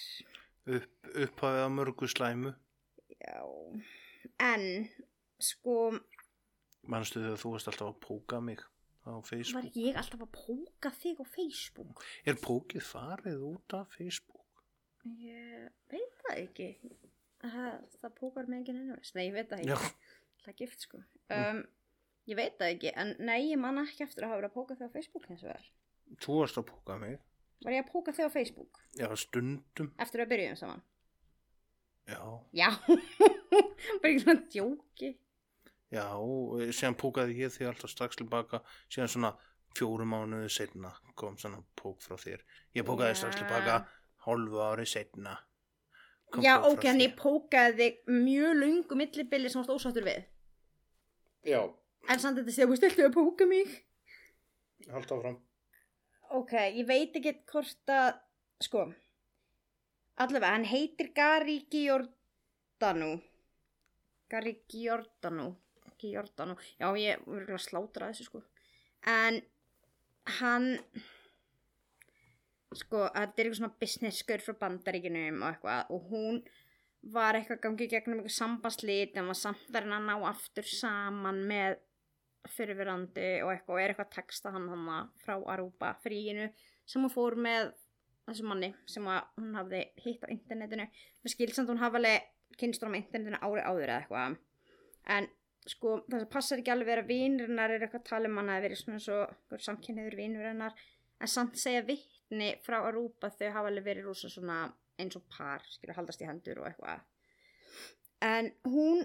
upp, upphafið að mörgu slæmu. já, en, sko, Manstu þegar þú varst alltaf að póka mig á var Facebook? ég alltaf að póka þig á Facebook? Er pókið farið út af Facebook? Ég veit það ekki. Það, pókar mig ekki ennvist. Nei, ég veit það ekki. Það er gift, sko. Um, ég veit það ekki, en nei, ég man ekki eftir að hafa verið að póka þig á Facebook eins og það er. þú varst að póka mig. Var ég að póka þig á Facebook Já, stundum. eftir að byrjuðum saman? Já, Já, [laughs] bara ekki svona djóki. já, síðan pókaði ég því alltaf strax tilbaka, síðan svona fjórum mánuði setna kom svona pók frá þér. Ég pókaði Já. strax tilbaka hálfu ári setna. Já, ok, ég þér. pókaði mjög lungu millibili sem varst ósáttur við. Já, En samt þetta séu, stiltu að póka mig. haldt áfram. Ok, ég veit ekki hvort að, sko, allavega, hann heitir Gary Giordano. Gary Giordano. Giordano. Já, ég verður að slátra þessu, sko. En hann, sko, þetta er eitthvað svona business skur frá bandaríkinum og eitthvað og hún var eitthvað gangið gegnum eitthvað sambandslít en var samt að ná aftur saman með fyrirverandi og eitthvað og er eitthvað að texta hann hann frá Aruba fríinu sem hún fór með þessu manni sem að hún hafði hitt á internetinu. Með skilsamt hún hafa alveg kynstur á internetinu ári áður eða eitthvað. En sko það sem passar ekki alveg að vinurinnar er eitthvað að tala um hann að verið svona svo samkynniður vinurinnar en samt segja vittni frá Aruba þau hafa alveg verið rosa svona eins og par, skilur haldast í hendur og eitthvað. En hún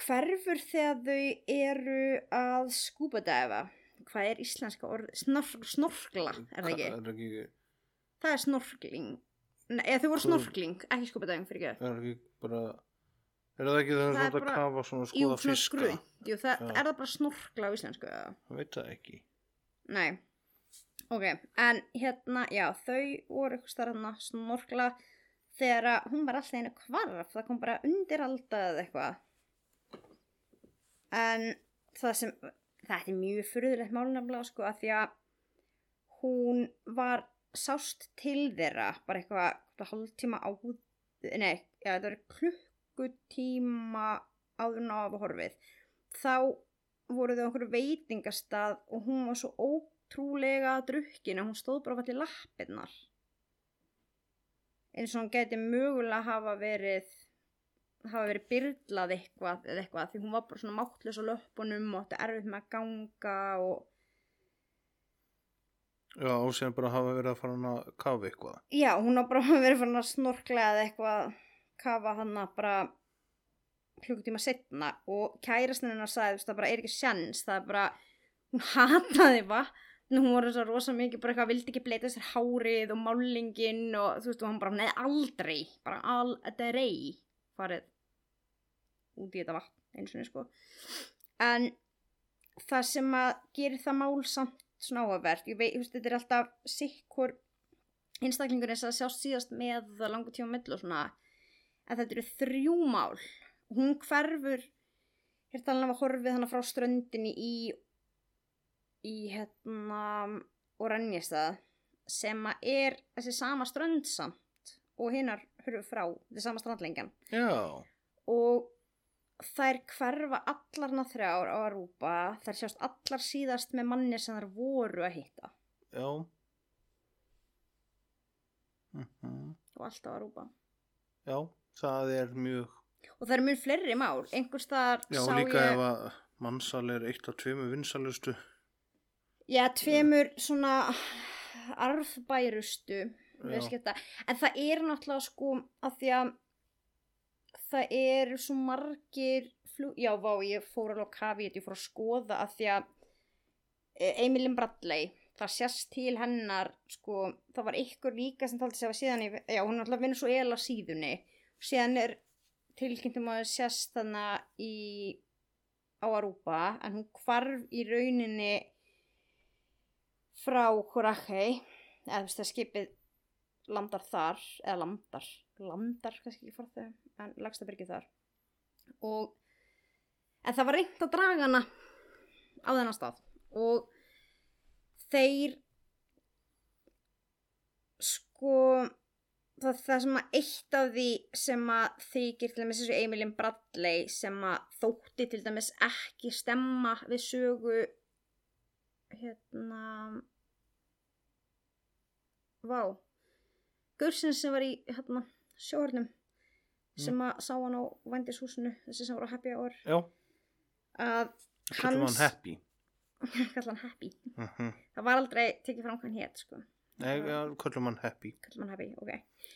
hverfur þegar þau eru að skúpa dæfa hvað er íslenska orð? Snork, snorkla, er það ekki? Er það ekki, það er snorkling. Nei, eða þau voru snorkling, ekki skúpa dæfing fyrir ekki. Er það ekki bara, er það ekki Það þú er að bara- kafa svona skoða fiska? Jú, það, er það bara snorkla á íslensku eða? Það veit það ekki. Nei, ok, en hérna, já, þau voru eitthvað starfna snorkla þegar að hún var alltaf einu kvarf, það kom bara undiraldað eða eitthvað. En það sem, þetta er mjög furðulegt málnafnilega, sko, að því að hún var sást til þeirra, bara eitthvað, hálftíma áður, nei, já, það var klukkutíma áður að horfið. Þá voru þau okkur veitingastað og hún var svo ótrúlega drukkin að hún stóð bara allir lappirnar. Eins og hún geti mögulega hafa verið hafa verið byrlað eitthvað eða eitthvað því hún var bara svona máttlis á löpunum og átti erfitt með að ganga og Já, og síðan bara hafa verið að fara hann að kafa eitthvað. já, hún var bara [laughs] verið fann að snorkla eða eitthvað kafa hann bara klukkutíma setna og kærastinn hennar sagði það bara er ekki sjans það er bara, hún [laughs] hataði vatn hún var þess að rosa mikið bara eitthvað vildi ekki bleita sér hárið og málingin og þú veist og hann bara neð aldrei. Bara aldrei farið út í þetta vatn eins og niður sko. En það sem að gerir það mál samt svona áhugavert ég veist, þetta er alltaf sikkur einstaklingur þess að sjást síðast með langu tíma mill og svona en þetta eru þrjú mál. Hún hverfur hér talan af að horfið hana frá ströndinni í í hérna Oranjestað sem að er þessi sama strönd samt og hinnar hörfu frá þessi sama strandlengjan. Já, og þær hverfa allarna þrjár á að rúpa þær sjást allar síðast með manni sem þær voru að hitta. Já. Mm og alltaf að rúpa Já, það er mjög, og það eru mjög fleiri mál. Einhvers þar já, sá líka ég ef að mannsal er eitt af tveimur vinsalustu. Já, tveimur svona viðskipta. en það er náttúrulega sko að því að það eru svo margir flug, já, vá, ég fór alveg á kafi ég fór að skoða að því að eh, Emilin Bradley það sést til hennar sko, það var ykkur líka sem taldi sig að síðan já, hún er alltaf Venezuela síðunni. Síðan er tilkynntum að sést þannig í á Arúpa en hún hvarf í rauninni frá Coraje eða þú veist að skipið landar þar eða landar, landar kannski ekki fór þau en lagst að byrja þar. Og en það var reynd að draga hana á þennan stað. Og þeir sko það, það sem að eitt af því sem að þykir til dæmis þessu Emilin Bradley sem að þótti til dæmis ekki stemma við sögu hérna vá Gursins sem var í hérna, sjóhörnum sem að sá hann á vændishúsinu þessi sem var á Happy Hour Já, að kallum [laughs] hann happy. kalla hann Happy Uh -huh. það var aldrei tekið fram hann hétt sko Nei, já, kallum hann happy. kalla hann Happy, ok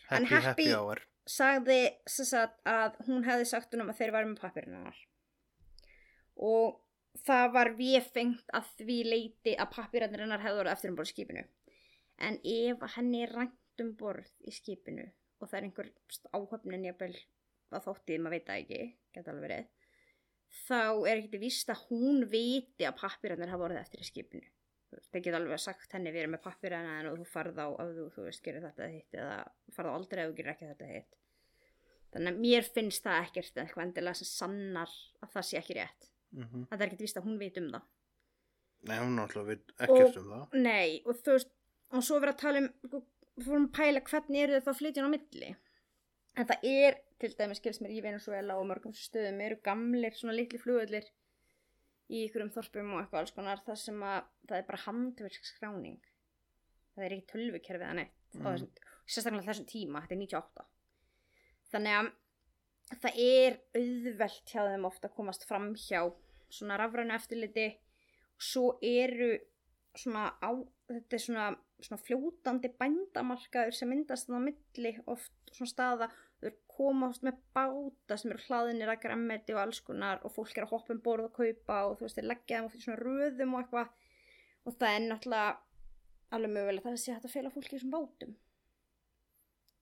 Happy, Happy- happy hour. sagði sagt, að hún hefði sagt um að þeir varum með pappirinn og það var véfengt að því leiti að pappirinn hennar hefði voru eftir um borð í skipinu. En ef að henni rænt um borð í skipinu og það er einhver áhöfnin jafnvel að þóttið, maður veit það ekki geta alveg verið þá er ekkert víst að hún viti að pappirinn hafa voruð eftir í skipinu. Það geta alveg sagt henni við erum með pappirinn hennar og þú farð á ef þú, þú veist, gerir þetta hitt eða farð á aldrei ef þú gerir ekki þetta hitt. Þannig að mér finnst það ekkert eitthvað endilega sem sannar að það sé ekki rétt Mm að það er ekkert víst að hún veit um það. Nei, hún náttúrulega veit ekkert um það. nei, og þú veist og svo verið að tala um, fórum að pæla hvernig eru það flytjun á milli. En það er, til dæmis skils mér í Venezuela og mörgum stöðum eru gamlir svona litli flugullir í ykkurum þorpum og eitthvað alls konar það sem að það er bara handverkskráning það er ekki tölvukerfið að neitt mm. Sérstaklega þessum tíma, þetta er 98 þannig að það er auðvelt hjá þeim ofta að komast fram hjá svona rafrænu eftirliti. Og svo eru svona á, þetta er svona, svona fljótandi bændamarkaður sem myndast þannig á milli oft svona staða. Þau koma oft með báta sem eru hlaðinir að grammeti og alls konar og fólk er að hoppa um borð og kaupa og þú veist, þeir leggja þeim oft í svona röðum og eitthvað. Og það er náttúrulega alveg mögulegt að það sé hægt að fela fólki í þessum bátum.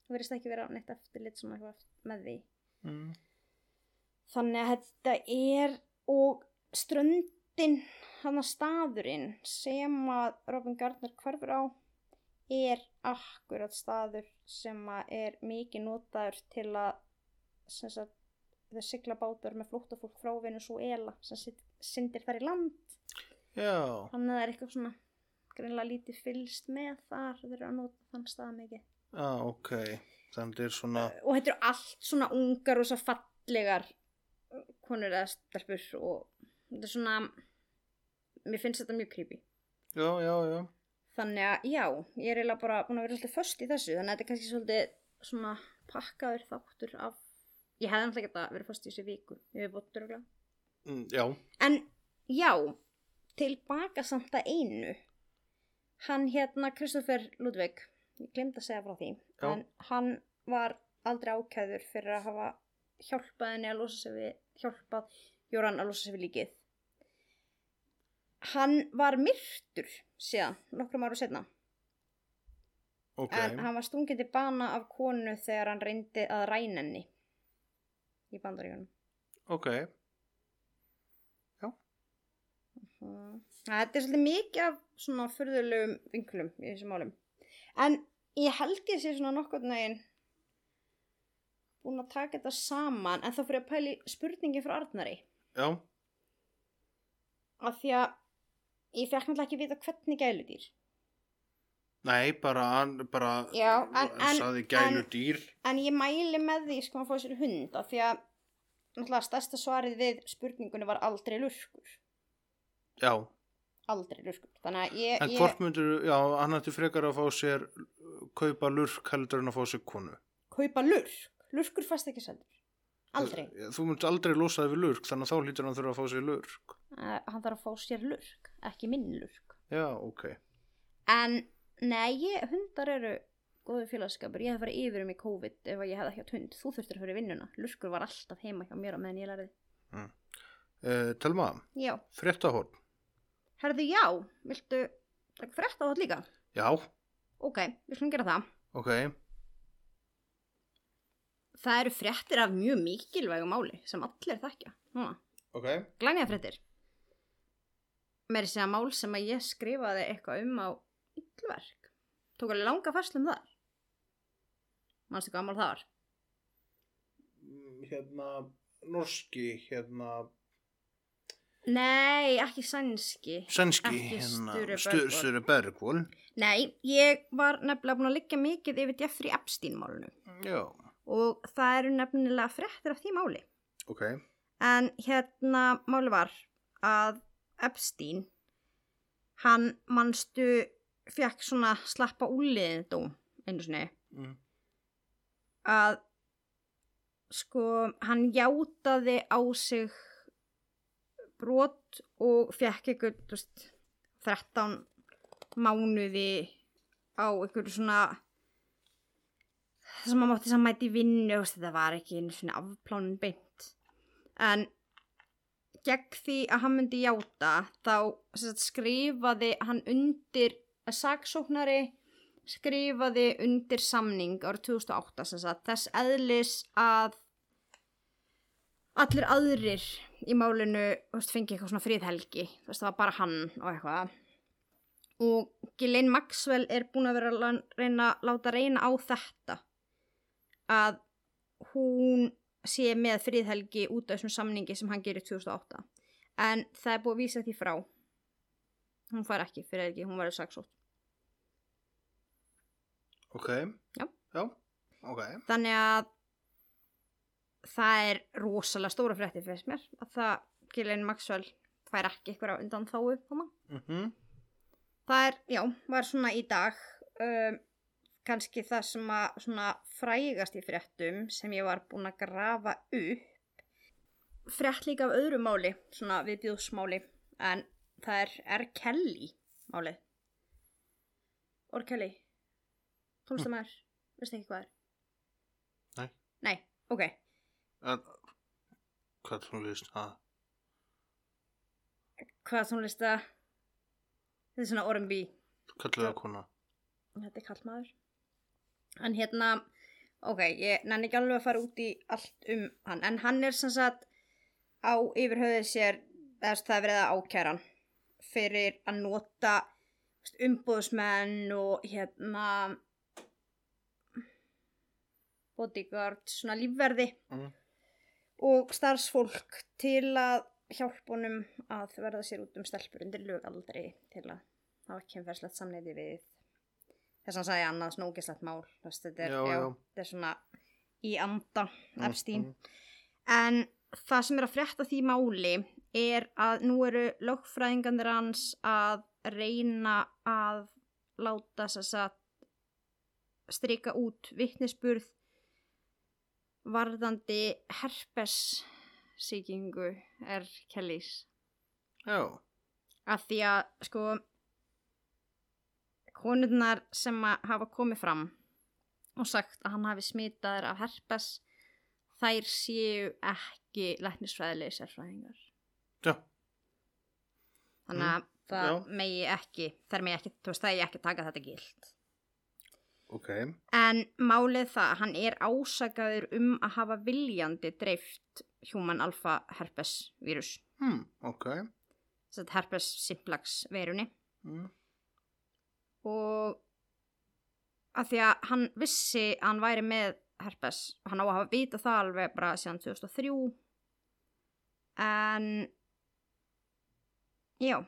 Það verðist ekki vera neitt eftirlit svona eitthvað með því Mm. þannig að þetta er og ströndin hann að staðurinn sem að Robin Gardner hverfur á er akkurat staður sem að er mikið notaður til að sem sagt, þau sigla bátur með flóttafólk frá Venezuela sem syndir þar í land Já, þannig að það er eitthvað svona greinlega lítið fylst með þar þeir eru að nota þann stað mikið já, ok. Þannig er svona, og þetta eru allt svona ungar og svo fallegar konur eða stelpur og þetta er svona mér finnst þetta mjög creepy. Já, já, já. þannig að já, ég er eiginlega bara búin að vera svolítið föst í þessu þannig að þetta er kannski svolítið svona pakkaður þáttur af ég hefði náttúrulega geta verið föst í þessu viku ég hef bótt öruglega Mm, já, en já, tilbaka samt að einu. Hann hérna Kristoffer Ludvig ég glemt að segja frá því Já. en hann var aldrei ákæður fyrir að hafa hjálpað henni að losa sig við hjálpað Jóran að losa sig við líkið hann var myrtur síðan, nokkrum áru setna ok. en hann var stungið til bana af konu þegar hann reyndi að ræna henni í bandaríunum Ok, Mm. Þetta er svolítið mikið af svona fyrðulegum vinklum í þessum málum. En ég held ég sé svona nokkurn veginn búin að taka þetta saman en þá fyrir að pæli spurningi frá Arnari. já, Af því að ég fekk náttúrulega ekki vita hvernig gæludýr. nei, bara, hann, bara, Já, en- en- saði gælu dýr. En ég mæli með því sko að fá sér hund af því að náttúrulega stærsta svarið við spurningunni var aldrei lurkur. Já, Aldrei lurkur. Þannig að ég... en ég... hvort myndur, já, hann ætti frekar að fá sér, kaupa lurk heldur en að fá sér konu. Kaupa lurk. Lurkur fast ekki seldur. Aldrei. Þú mynd aldrei losa þig við lurk, þannig að þá hlýtur hann þurfa að fá sér lurk. uh, hann þarf að fá sér lurk ekki minn lurk Já, ok. en nei, ég, hundar eru góður félagskapur, ég hef farið yfir um í COVID ef ég hefði ekki átt hund, þú þurftir að fyrir vinnuna lurkur var alltaf heima hjá mér á meðan ég lærði Uh, Telma, fréttahorn. Herðu já viltu taka frétt á þetta líka? Já, ok, við skulum gera það. Ok. það eru fréttir af mjög mikilvægu máli sem allir þekkja. Núna. Ok. glænja fréttir. Með þessi að mál sem að ég skrifaði eitthvað um á yllverk tók alveg langa færslu um það mannstu hvað mál það var? Mm, Hérna, norski, hérna, nei, ekki sænski sænski, hérna, Sture Bergvól. nei, ég var nefnilega búin að liggja mikið yfir Jeffrey Epstein málunu Já, og það eru nefnilega fréttir af því máli ok. En hérna máli var að Epstein, hann mannstu fekk svona slappa úliðin dóm einu sinni Mm. að sko hann játaði á sig brot og fekk eitthvað veist, 13 mánuði á einhverju svona það sem maður mátti saman mæti í vinnu veist, þetta var ekki einu svona afplánin beint. En gegn því að hann myndi játa þá sagt, skrifaði hann undir að saksóknari skrifaði undir samning árið 2008 sem sagt, þess eðlis að allir aðrir í málinu veist, fengi eitthvað svona friðhelgi þú veist, það var bara hann og eitthvað og Ghislaine Maxwell er búin að vera að reyna, láta reyna á þetta að hún sé með friðhelgi út af þessum samningi sem hann gerir 2008 en það er búið að vísa því frá hún fær ekki friðhelgi, hún verður saksótt Ok. Já. Já, ok. þannig að það er rosalega stóra frétti fyrir mér að það Ghislaine Maxwell fær ekki eitthvað undan þáu Mm Það er, já, var svona í dag um, kannski það sem að svona frægast í fréttum sem ég var búin að grafa upp frétt líka af öðru máli, svona viðbjóðsmáli en það er R. Kelly málið R. Kelly tónlistamæður, veistu ekki hvað er? Nei. Nei, ok En, hvað tónlist, ha? Hvað tónlista þetta er svona R&B Kallar það kona. þetta er kallmaður en hérna ok, ég nenni ekki alveg að fara út í allt um hann, en hann er sem sagt á yfirhauðið sér eða það er verið að ákæra hann fyrir að nota umbúðsmenn og hérna bodyguard, svona lífverði Mm. Og starfsfólk til að hjálpa honum að verða sér út um stelpur undir lögaldri til að hafa kemferðslegt samneiti við þess að hann sagði annað snókislegt mál veist, þetta er, Já, já, já. þetta er svona í anda Epstein Mhm. en það sem er að frétta því máli er að nú eru lögfræðingandir hans að reyna að láta þess að strika út vittnesburð varðandi herpes sýkingu er Kellys. Já, að því að sko konurnar sem hafa komið fram og sagt að hann hafi smitaður af herpes þær séu ekki læknisfræðilegi sérfræðingar. Já, þannig að það já. megi ekki þær megi ekki, þú veist það ég ekki taka þetta gilt ok. en málið það, hann er ásakaður um að hafa viljandi dreift human alpha herpes vírus, Hmm, ok. þess að herpes simplex veirunni Mm. og að því að hann vissi að hann væri með herpes hann á að hafa vita það alveg bara síðan 2003 en já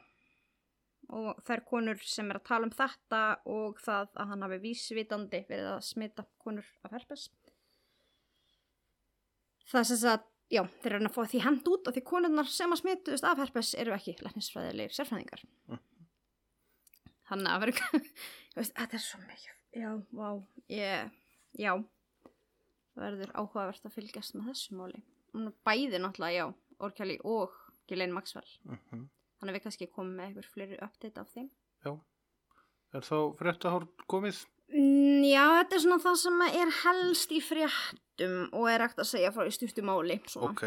og þær konur sem er að tala um þetta og það að hann hafi vísvitandi verið að smita konur af herpes. Það sem sagt já, þeir eru að fá því hend út og því konurnar sem að smituðust af herpes eru ekki læknisfræðilegir sérfræðingar. Þannig að vera [laughs] þetta er svo mikið já, vá, ég já, það verður áhugavert að fylgjast með þessu er bæði náttúrulega, já, Orkjali og Ghislaine Maxwell. Mm þannig að við kannski komum með einhver fleiri update af þeim Já. Er þá fréttahorn komið? Mm, Já, þetta er svona það sem er helst í fréttum og er ekkert að segja frá í stuttu máli. Svona. Ok,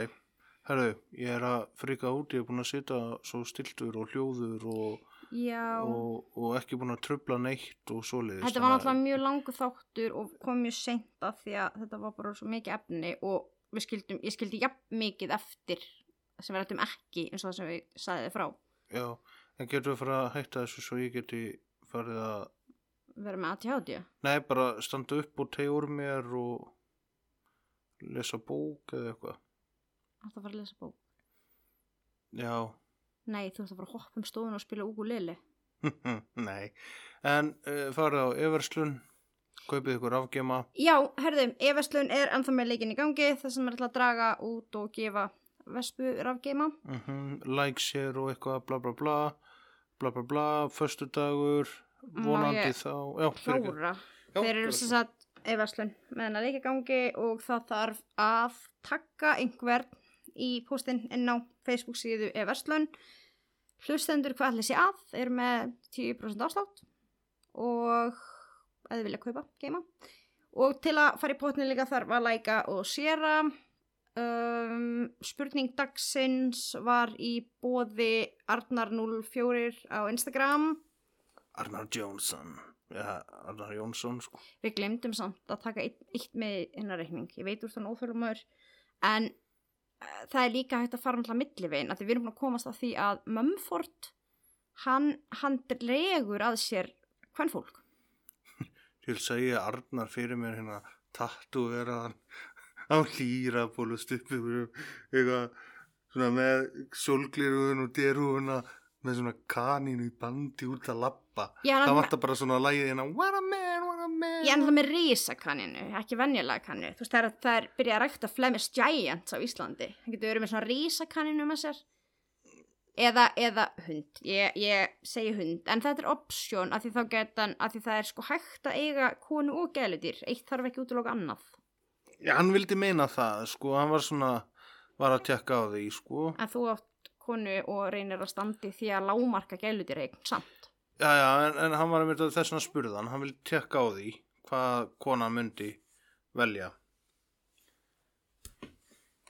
herru, ég er að frika út, ég er búin að sitja svo stiltur og hljóður og, og, og ekki búin að trubla neitt og svoleiðis. þetta var náttúrulega mjög langu þáttur og kom mjög seint að því að þetta var bara svo mikið efni og skildum, ég skildi jafn mikið eftir sem við rættum ekki eins og það sem við sagði þið frá. Já, en getur við fara að hætta þessu svo ég geti farið að, Verða með ATHD. nei, bara standa upp og tegja úr mér og lesa bók eða eitthvað. Þetta að fara að lesa bók. Já, Nei, þú ert að fara að hoppa um stofun og spila ukulele. [laughs] nei, en uh, farið á Everslun, kaupið ykkur afgema, Já, herðu, Everslun er ennþá með leikin í gangi þar sem er alltaf að draga út og gefa vespu rafgeima. mm like, share og eitthvað, bla bla bla, bla bla bla, förstu dagur, Má vonandi ég þá, já. Klára. Já, Þeir eru sem sagt Everslun með hennar leik í gangi og það þarf að taka einhver í postin inn á Facebook síðu Everslun. Hlustendur hvað allir sé að, eru með 10% afslátt og að þið vilja kaupa, geima. Og til að fara í potni líka þarf að læka og séra. Um, spurning dagsins var í bóði Arnar04 á Instagram. Arnar Jónsson, já, Arnar Jónsson, sko. Við glemdum samt að taka eitt, eitt með hennar reikning. Ég veit úr þannig óþörlumöður. En uh, það er líka hægt að fara náttúrulega millivegin. Því við erum búin að komast að því að Mumford, hann, hann dregur að sér hvern fólk. Ég vil segja Arnar fyrir mér hérna tattu veraðan á hlýra bólu stuppið eitthvað svona með sólgliruðun og derúðuna með svona kanínu í bandi út að lappa. Það hann- vantar bara svona lægið hérna What a man, what a man. Ég er náttúrulega með risakaninu, ekki venjulega kaninu. Þú veist, það er, það er byrjað að rækta Flemish Giants á Íslandi. Það getur verið með svona risakaninu með sér. Eða, eða hund. Ég, ég segi hund. En þetta er option að því þá geta hann, að því það er sko hægt að eiga konu og gæludýr. Eitt þarf ekki út að loka annað. Hann vildi meina það, sko, hann var svona, var að tjekka á því, sko. En þú átt konu og reynir að standi því að lámarka gæludýr eign samt. Já, já, en, en hann var að mynda þess að spurðan, hann vildi tjekka á því hvað kona myndi velja.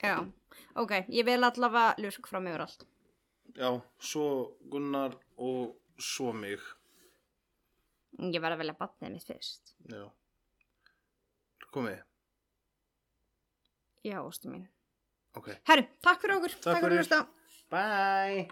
Já. Ok, ég vil allavega lurk frá mig úr allt. Já, svo Gunnar og svo mig. Ég verð að velja batnið mitt fyrst. Já. Komið, Já, óstu mín. ok. Herru, takk fyrir okkur. Takk fyrir fyrir. að hlusta. Bye.